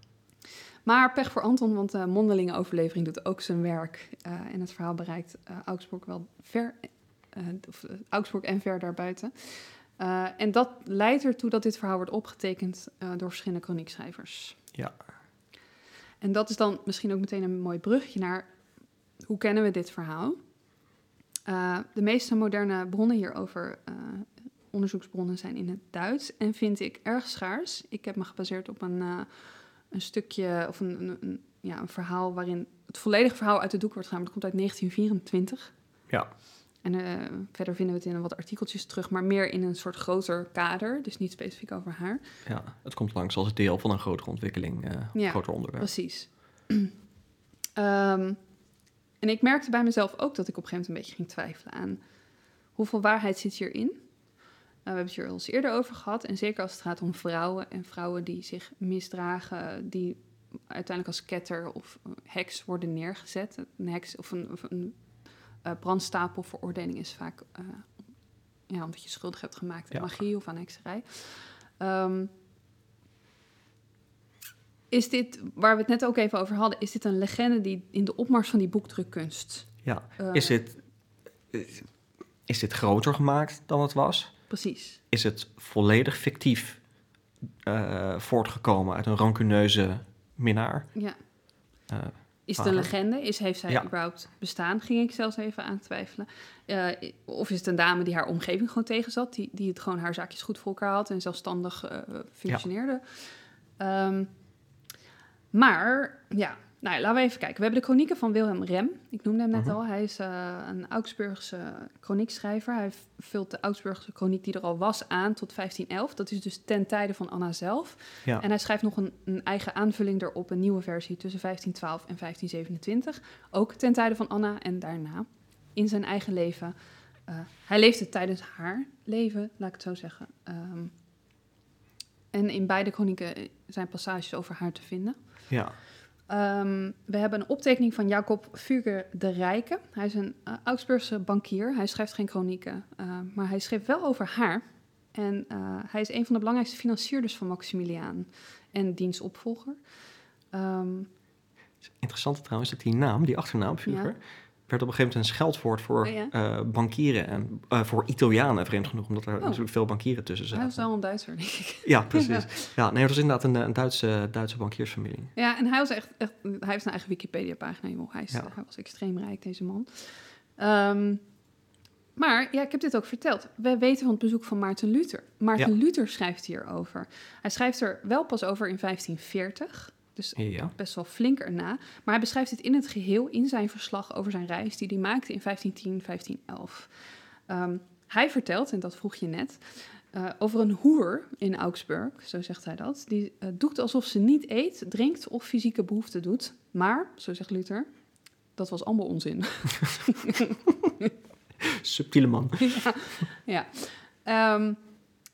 A: Maar pech voor Anton, want de mondelinge overlevering doet ook zijn werk. eh, en het verhaal bereikt eh, Augsburg wel ver, eh, of, Augsburg en ver daarbuiten. En dat leidt ertoe dat dit verhaal wordt opgetekend door verschillende kroniekschrijvers.
B: ja.
A: En dat is dan misschien ook meteen een mooi brugje naar hoe kennen we dit verhaal? De meeste moderne bronnen hierover, onderzoeksbronnen, zijn in het Duits en vind ik erg schaars. Ik heb me gebaseerd op een, een stukje of een, een, een- ja, een verhaal waarin het volledige verhaal uit het doek wordt gedaan. Dat komt uit 1924.
B: Ja,
A: En eh, verder vinden we het in wat artikeltjes terug, maar meer in een soort groter kader. Dus niet specifiek over haar.
B: ja. Het komt langs als deel van een grotere ontwikkeling, eh
A: Ja,
B: groter onderwerp.
A: Precies. (clears throat) Ehm, en ik merkte bij mezelf ook dat ik op een gegeven moment een beetje ging twijfelen aan hoeveel waarheid zit hierin. Uh, we hebben het hier al eens eerder over gehad. En zeker als het gaat om vrouwen en vrouwen die zich misdragen, die uiteindelijk als ketter of heks worden neergezet. Een heks of een, of een uh, brandstapelveroordeling is vaak uh, ja, omdat je schuldig hebt gemaakt aan ja. magie of aan hekserij. Um, is dit, waar we het net ook even over hadden, is dit een legende die in de opmars van die boekdrukkunst...
B: Ja, uh, is, dit, is dit groter gemaakt dan het was?
A: Precies.
B: Is het volledig fictief uh, voortgekomen uit een rancuneuze minnaar?
A: Ja. Uh, is het een legende? Is, heeft zij ja. überhaupt bestaan? Ging ik zelfs even aan twijfelen. Uh, of is het een dame die haar omgeving gewoon tegenzat, die, die het gewoon haar zaakjes goed voor elkaar had en zelfstandig functioneerde? Ja. Um, maar ja, nou, laten we even kijken. We hebben de chronieken van Wilhelm Rem. Ik noemde hem net uh-huh. al. Hij is uh, een Augsburgse chroniekschrijver. Hij vult de Augsburgse chroniek die er al was aan tot 1511. Dat is dus ten tijde van Anna zelf.
B: Ja.
A: En hij schrijft nog een, een, eigen aanvulling erop, een nieuwe versie tussen 1512 en 1527. Ook ten tijde van Anna en daarna in zijn eigen leven. Uh, hij leefde tijdens haar leven, laat ik het zo zeggen. Um, en in beide chronieken zijn passages over haar te vinden.
B: Ja.
A: Um, we hebben een optekening van Jacob Fugger de Rijke. Hij is een uh, Augsburgse bankier. Hij schrijft geen chronieken, uh, maar hij schreef wel over haar. En uh, hij is een van de belangrijkste financierders van Maximiliaan en diens opvolger. Um,
B: Interessant trouwens dat die naam, die achternaam Fugger, ja werd op een gegeven moment een scheldwoord voor
A: oh, ja.
B: uh, bankieren en uh, voor Italianen, vreemd genoeg, omdat er
A: oh.
B: natuurlijk veel bankieren tussen zaten.
A: Hij was wel een Duitser, denk ik.
B: Ja, precies. (laughs) ja, nee, het was inderdaad een, een Duitse, Duitse bankiersfamilie.
A: Ja, en hij was echt, echt hij heeft zijn eigen Wikipedia-pagina, joh. Hij, is, ja. hij was extreem rijk, deze man. Um, maar ja, ik heb dit ook verteld. We weten van het bezoek van Maarten Luther. Maarten ja. Luther schrijft hierover. Hij schrijft er wel pas over in 1540. Dus
B: ja.
A: best wel flink erna. Maar hij beschrijft het in het geheel in zijn verslag over zijn reis die hij maakte in 1510, 1511. Um, hij vertelt, en dat vroeg je net, uh, over een hoer in Augsburg, zo zegt hij dat. Die uh, doet alsof ze niet eet, drinkt of fysieke behoeften doet. Maar, zo zegt Luther, dat was allemaal onzin. (laughs)
B: Subtiele man. (laughs)
A: ja. ja. Um,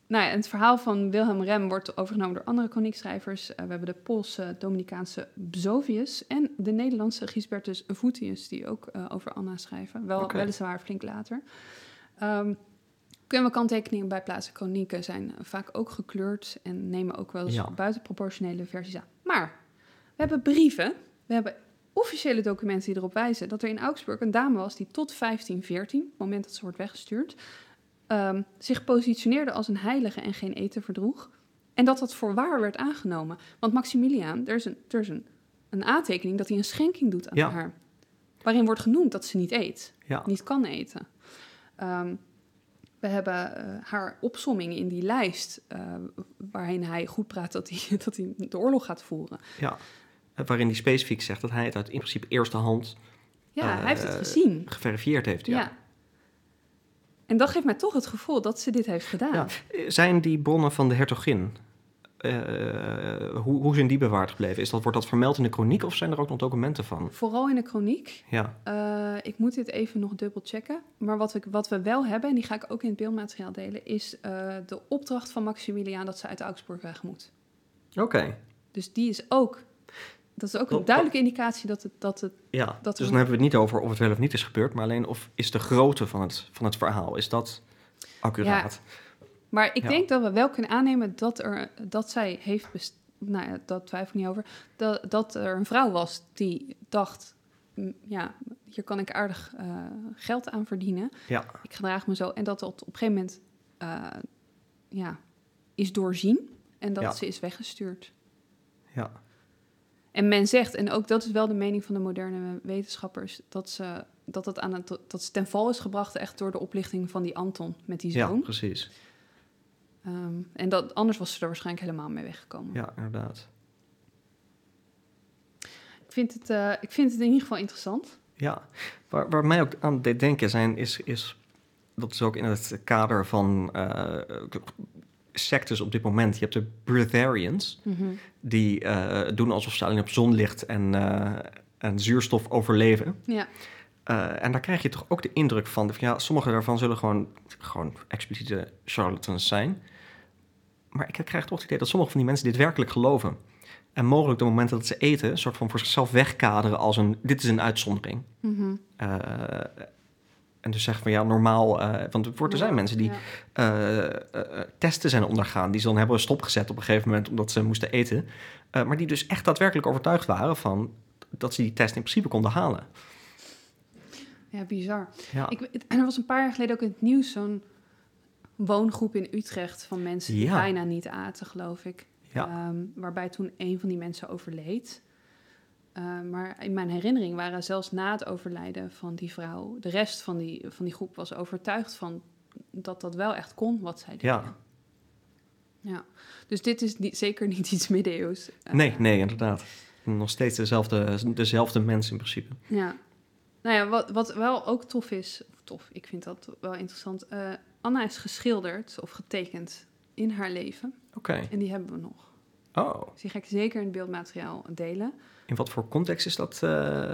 A: nou ja, het verhaal van Wilhelm Rem wordt overgenomen door andere chroniekschrijvers. Uh, we hebben de Poolse Dominicaanse Bzovius en de Nederlandse Gisbertus Voetius, die ook uh, over Anna schrijven. Wel,
B: okay.
A: Weliswaar flink later. Um, kunnen we kanttekeningen bij plaatsen chronieken zijn vaak ook gekleurd en nemen ook wel eens
B: Ja.
A: buitenproportionele versies aan. Maar we hebben brieven, we hebben officiële documenten die erop wijzen dat er in Augsburg een dame was die tot 1514, het moment dat ze wordt weggestuurd, um, zich positioneerde als een heilige en geen eten verdroeg. En dat dat voor waar werd aangenomen. Want Maximiliaan, er is een, er is een, een aantekening dat hij een schenking doet aan
B: Ja.
A: haar. Waarin wordt genoemd dat ze niet eet,
B: Ja.
A: niet kan eten. Ehm, we hebben eh, haar opsomming in die lijst, eh, waarin hij goed praat dat hij, (laughs) dat hij de oorlog gaat voeren.
B: ja. Eh, Waarin hij specifiek zegt dat hij het uit in principe eerste hand
A: Ja, hij heeft het gezien.
B: geverifieerd heeft. Ja.
A: Ja. En dat geeft mij toch het gevoel dat ze dit heeft gedaan.
B: Ja. Zijn die bronnen van de hertogin, eh, hoe, hoe zijn die bewaard gebleven? Is dat, wordt dat vermeld in de kroniek of zijn er ook nog documenten van?
A: Vooral in de chroniek.
B: Ja,
A: Eh, ik moet dit even nog dubbel checken. Maar wat, ik, wat we wel hebben, en die ga ik ook in het beeldmateriaal delen, is eh, de opdracht van Maximiliaan dat ze uit Augsburg weg moet.
B: oké.
A: Dus die is ook. Dat is ook een duidelijke indicatie dat het. Dat het
B: Ja,
A: Dat
B: dus dan hebben we het niet over of het wel of niet is gebeurd, maar alleen of is de grootte van het, van het verhaal, is dat accuraat?
A: maar ik
B: Ja.
A: denk dat we wel kunnen aannemen dat, er, dat zij heeft. best- nou ja, dat twijfel ik niet over. Dat, dat er een vrouw was die dacht. "Mm, Ja, hier kan ik aardig eh, geld aan verdienen.
B: Ja,
A: ik gedraag me zo. En dat dat op een gegeven moment eh, ja, is doorzien en dat
B: Ja.
A: ze is weggestuurd.
B: ja,
A: En men zegt, en ook dat is wel de mening van de moderne wetenschappers, dat ze, dat het aan het, dat ze ten val is gebracht echt door de oplichting van die Anton met die
B: ja,
A: zoon.
B: precies.
A: Ehm, en dat, anders was ze er waarschijnlijk helemaal mee weggekomen.
B: Ja, inderdaad.
A: Ik, vind het, eh, ik vind het in ieder geval interessant.
B: Ja, waar, waar mij ook aan deed denken zijn, is, is dat is ook in het kader van eh, sectes op dit moment. Je hebt de Breatharians, die eh, doen alsof ze alleen op zonlicht en, eh, en zuurstof overleven.
A: Ja.
B: Uh, en daar krijg je toch ook de indruk van, van ja, sommige daarvan zullen gewoon, gewoon expliciete charlatans zijn. Maar ik krijg toch het idee dat sommige van die mensen dit werkelijk geloven. En mogelijk de momenten dat ze eten, een soort van voor zichzelf wegkaderen als een, dit is een uitzondering.
A: Mhm.
B: Uh, en dus zeggen van ja, normaal, uh, want er zijn
A: Ja,
B: mensen die
A: ja.
B: eh, eh, testen zijn ondergaan, die ze dan hebben stopgezet op een gegeven moment omdat ze moesten eten. Maar die dus echt daadwerkelijk overtuigd waren van dat ze die test in principe konden halen.
A: Ja, bizar.
B: Ja,
A: Ik, en er was een paar jaar geleden ook in het nieuws zo'n woongroep in Utrecht van mensen die bijna niet aten, geloof ik.
B: ja.
A: Ehm, waarbij toen een van die mensen overleed. Eh, maar in mijn herinnering waren zelfs na het overlijden van die vrouw, de rest van die, van die groep was overtuigd van dat dat wel echt kon wat zij deden.
B: ja.
A: Ja. Dus dit is niet, zeker niet iets middeleeuws. Eh,
B: Nee, nee, inderdaad. Nog steeds dezelfde, dezelfde mens in principe.
A: Ja. Nou ja, wat, wat wel ook tof is, of tof, ik vind dat wel interessant. eh, Anna is geschilderd of getekend in haar leven.
B: Oké.
A: En die hebben we nog.
B: Oh,
A: Dus die ga ik zeker in het beeldmateriaal delen.
B: in wat voor context is dat eh,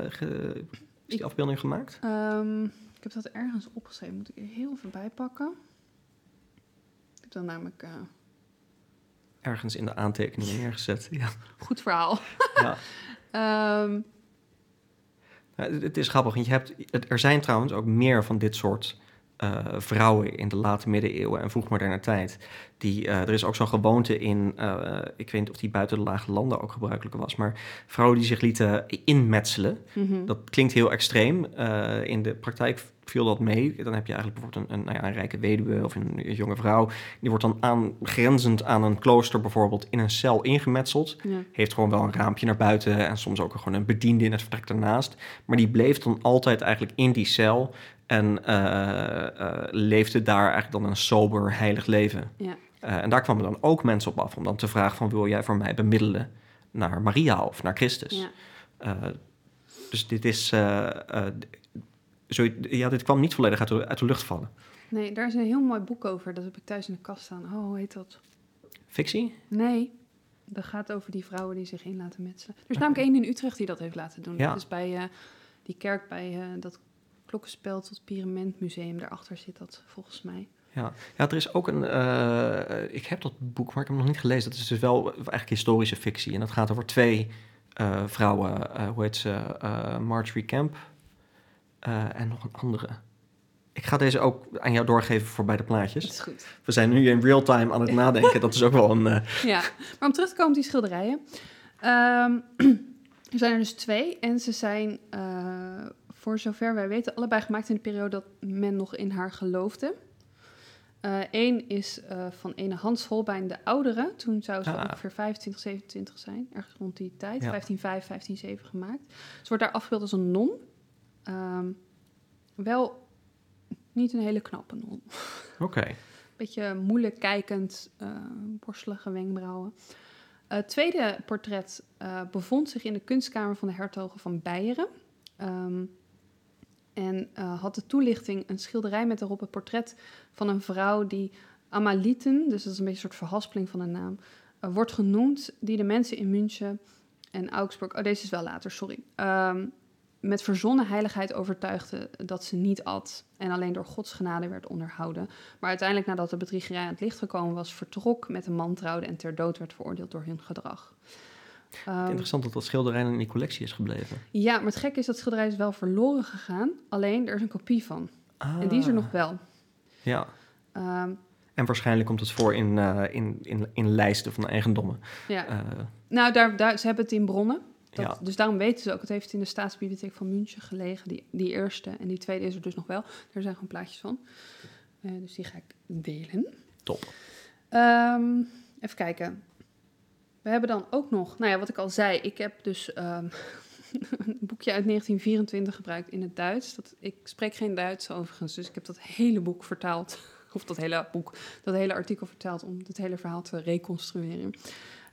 B: ge- is die afbeelding gemaakt?
A: Ehm, ik heb dat ergens opgeschreven. Moet ik er heel even bij pakken. Ik heb dan namelijk... eh,
B: Ergens in de aantekeningen neergezet. (laughs) Ja.
A: goed verhaal. (laughs)
B: ja.
A: Ehm,
B: Ja, het, is grappig, want je hebt, er zijn trouwens ook meer van dit soort eh, vrouwen in de late middeleeuwen en vroegmoderne tijd. Die, eh, er is ook zo'n gewoonte in, eh, ik weet niet of die buiten de lage landen ook gebruikelijk was, maar vrouwen die zich lieten inmetselen.
A: mhm.
B: Dat klinkt heel extreem. In de praktijk viel dat mee. Dan heb je eigenlijk bijvoorbeeld een, een, nou ja, een rijke weduwe of een, jonge vrouw. Die wordt dan aangrenzend aan een klooster bijvoorbeeld in een cel ingemetseld
A: ja.
B: heeft gewoon wel een raampje naar buiten en soms ook gewoon een bediende in het vertrek daarnaast. Maar die bleef dan altijd eigenlijk in die cel en eh, eh, leefde daar eigenlijk dan een sober, heilig leven.
A: Ja.
B: Eh, en daar kwamen dan ook mensen op af om dan te vragen van wil jij voor mij bemiddelen naar Maria of naar Christus?
A: Ja.
B: Dus dit is, zo, ja, dit kwam niet volledig uit de, uit de lucht vallen.
A: Nee, daar is een heel mooi boek over. Dat heb ik thuis in de kast staan. Oh, hoe heet dat?
B: Fictie?
A: Nee, dat gaat over die vrouwen die zich in laten metselen. Er is namelijk één in Utrecht die dat heeft laten doen.
B: Ja.
A: Dat is bij die kerk bij dat klokkenspel tot Pyramid Museum. Daarachter zit dat volgens mij.
B: Ja. ja, er is ook een. eh, ik heb dat boek, maar ik heb hem nog niet gelezen. Dat is dus wel eigenlijk historische fictie. En dat gaat over twee eh, vrouwen. eh, hoe heet ze? Marjorie Camp. en nog een andere. Ik ga deze ook aan jou doorgeven voor bij de
A: Dat
B: plaatjes.
A: is goed.
B: We zijn nu in real time aan het (laughs) nadenken. Dat is ook wel een.
A: Ja, maar om terug te komen op die schilderijen. Ehm, (clears throat) er zijn er dus twee en ze zijn, voor zover wij weten, allebei gemaakt in de periode dat men nog in haar geloofde. Eén is eh, van ene Hans Holbein de Oudere. Toen zou ze
B: Ah.
A: ongeveer 25, 27 zijn, ergens rond die tijd.
B: Ja.
A: 1505, 1507 gemaakt. Ze wordt daar afgebeeld als een non. Ehm, wel niet een hele knappe non.
B: Oké.
A: Beetje moeilijk kijkend, eh, borstelige wenkbrauwen. Eh, Het tweede portret eh, bevond zich in de kunstkamer van de hertogen van Beieren. Ehm, en eh, had de toelichting een schilderij met daarop het portret van een vrouw die Amaliten, dus dat is een beetje een soort verhaspeling van een naam, eh, wordt genoemd, die de mensen in München en Augsburg, oh deze is wel later, sorry, Ehm, met verzonnen heiligheid overtuigde dat ze niet at en alleen door Gods genade werd onderhouden. Maar uiteindelijk, nadat de bedriegerij aan het licht gekomen was, vertrok, met een man trouwde en ter dood werd veroordeeld door hun gedrag. Ehm,
B: Interessant dat dat schilderij in die collectie is gebleven.
A: ja, maar het gekke is dat schilderij is wel verloren gegaan. Alleen, er is een kopie van. En die is er
B: Ah,
A: nog wel.
B: Ja.
A: Ehm,
B: En waarschijnlijk komt het voor in, eh, in, in, in lijsten van eigendommen.
A: ja.
B: Eh,
A: Nou, daar, daar, ze hebben het in bronnen. Dat,
B: Ja.
A: Dus daarom weten ze ook. Het heeft in de Staatsbibliotheek van München gelegen. Die, die eerste en die tweede is er dus nog wel. Daar zijn gewoon plaatjes van. Eh, dus die ga ik delen.
B: top.
A: Ehm, even kijken. We hebben dan ook nog, nou ja, wat ik al zei. Ik heb dus ehm, (laughs) een boekje uit 1924 gebruikt in het Duits. Dat, ik spreek geen Duits overigens, dus ik heb dat hele boek vertaald. (laughs) Of dat hele boek, dat hele artikel vertaald om het hele verhaal te reconstrueren.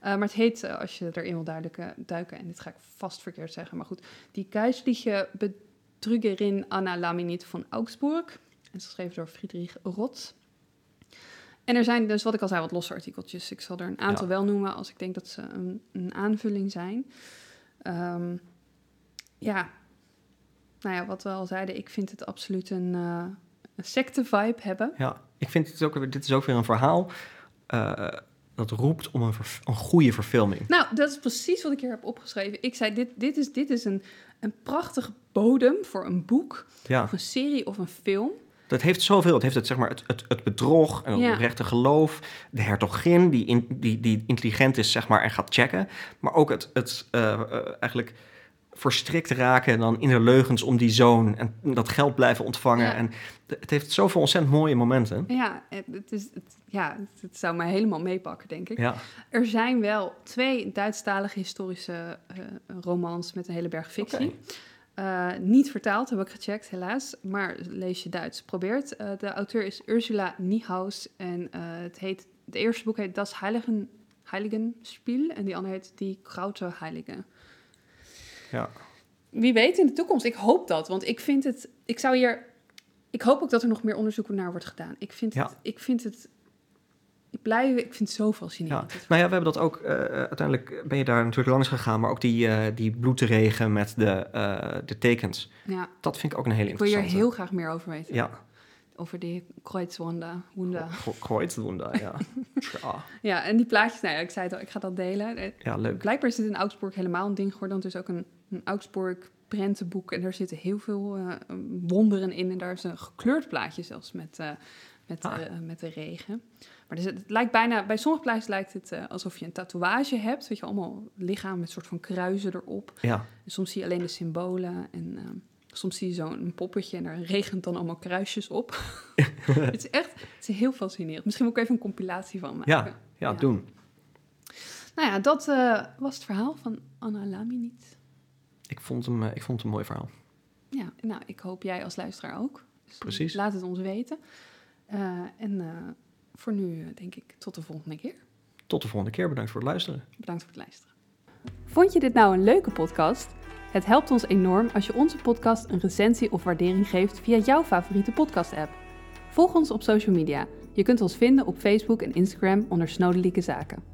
A: Eh, maar het heet, eh, als je erin wil duidelijke, duiken, en dit ga ik vast verkeerd zeggen, maar goed. Die Geistliche Betrügerin Anna Laminit van Augsburg. En is geschreven door Friedrich Roth. En er zijn dus, wat ik al zei, wat losse artikeltjes. Ik zal er een aantal
B: Ja.
A: wel noemen als ik denk dat ze een, een aanvulling zijn. Ehm, ja, nou ja, wat we al zeiden, ik vind het absoluut een, uh, een secte-vibe hebben.
B: Ja, ik vind het ook, dit is ook weer een verhaal uh, dat roept om een, een goede verfilming.
A: Nou, dat is precies wat ik hier heb opgeschreven. Ik zei, dit, dit is, dit is een, een prachtige bodem voor een boek,
B: ja.
A: of een serie of een film.
B: Dat heeft zoveel. Het heeft het, zeg maar, het, het, het bedrog, en het rechte geloof, de hertogin die, in, die, die intelligent is zeg maar, en gaat checken. Maar ook het, het uh, eigenlijk verstrikt raken dan in de leugens om die zoon en dat geld blijven ontvangen. En het heeft zoveel ontzettend mooie momenten.
A: Ja, het, is, het, ja, het zou mij helemaal meepakken, denk ik.
B: Ja.
A: Er zijn wel twee Duitsstalige historische uh, romans met een hele berg fictie. Uh, niet vertaald, heb ik gecheckt, helaas. Maar lees je Duits, probeert. Uh, de auteur is Ursula Niehaus en het heet, het eerste boek heet Das Heiligen, Heiligenspiel en die andere heet Die Grote Heilige.
B: Ja.
A: Wie weet in de toekomst. Ik hoop dat, want ik vind het. Ik zou hier. Ik hoop ook dat er nog meer onderzoek naar wordt gedaan. Ik vind
B: ja.
A: het. Ik vind het. Ik blijf. Ik vind het zo fascinerend.
B: Ja. Nou ja, we hebben dat ook. Uh, uiteindelijk ben je daar natuurlijk langs gegaan, maar ook die, uh, die bloedregen met de, uh, de tekens.
A: Ja.
B: Dat vind ik ook een hele
A: ik wil
B: interessante.
A: hier heel graag meer over weten.
B: Ja.
A: Over die Kreuzwanda. Wunda.
B: Ja. (laughs)
A: ja. Ja, en die plaatjes, nou ja, ik zei het al, ik ga dat delen.
B: Ja, leuk.
A: Blijkbaar is het in Augsburg helemaal een ding geworden. Want er is ook een, een Augsburg prentenboek en daar zitten heel veel wonderen in. En daar is een gekleurd plaatje zelfs met, met,
B: Ah.
A: met de regen. Maar dus het, het lijkt bijna, bij sommige plaatjes lijkt het alsof je een tatoeage hebt. Weet je, allemaal lichaam met soort van kruisen erop.
B: Ja.
A: En soms zie je alleen de symbolen en... Soms zie je zo'n poppetje en daar regent dan allemaal kruisjes op. (laughs) het is echt het is heel fascinerend. Misschien moet ik even een compilatie van maken.
B: Ja, ja, ja. doen.
A: Nou ja, dat uh, was het verhaal van Anna Laminit.
B: Ik vond, hem, uh, ik vond het een mooi verhaal.
A: Ja, nou, ik hoop jij als luisteraar ook. Dus
B: Precies.
A: Laat het ons weten. En voor nu denk ik tot de volgende keer.
B: Tot de volgende keer. Bedankt voor het luisteren.
A: Bedankt voor het luisteren. Vond je dit nou een leuke podcast? Het helpt ons enorm als je onze podcast een recensie of waardering geeft via jouw favoriete podcast-app. Volg ons op social media. Je kunt ons vinden op Facebook en Instagram onder Snodelijke Zaken.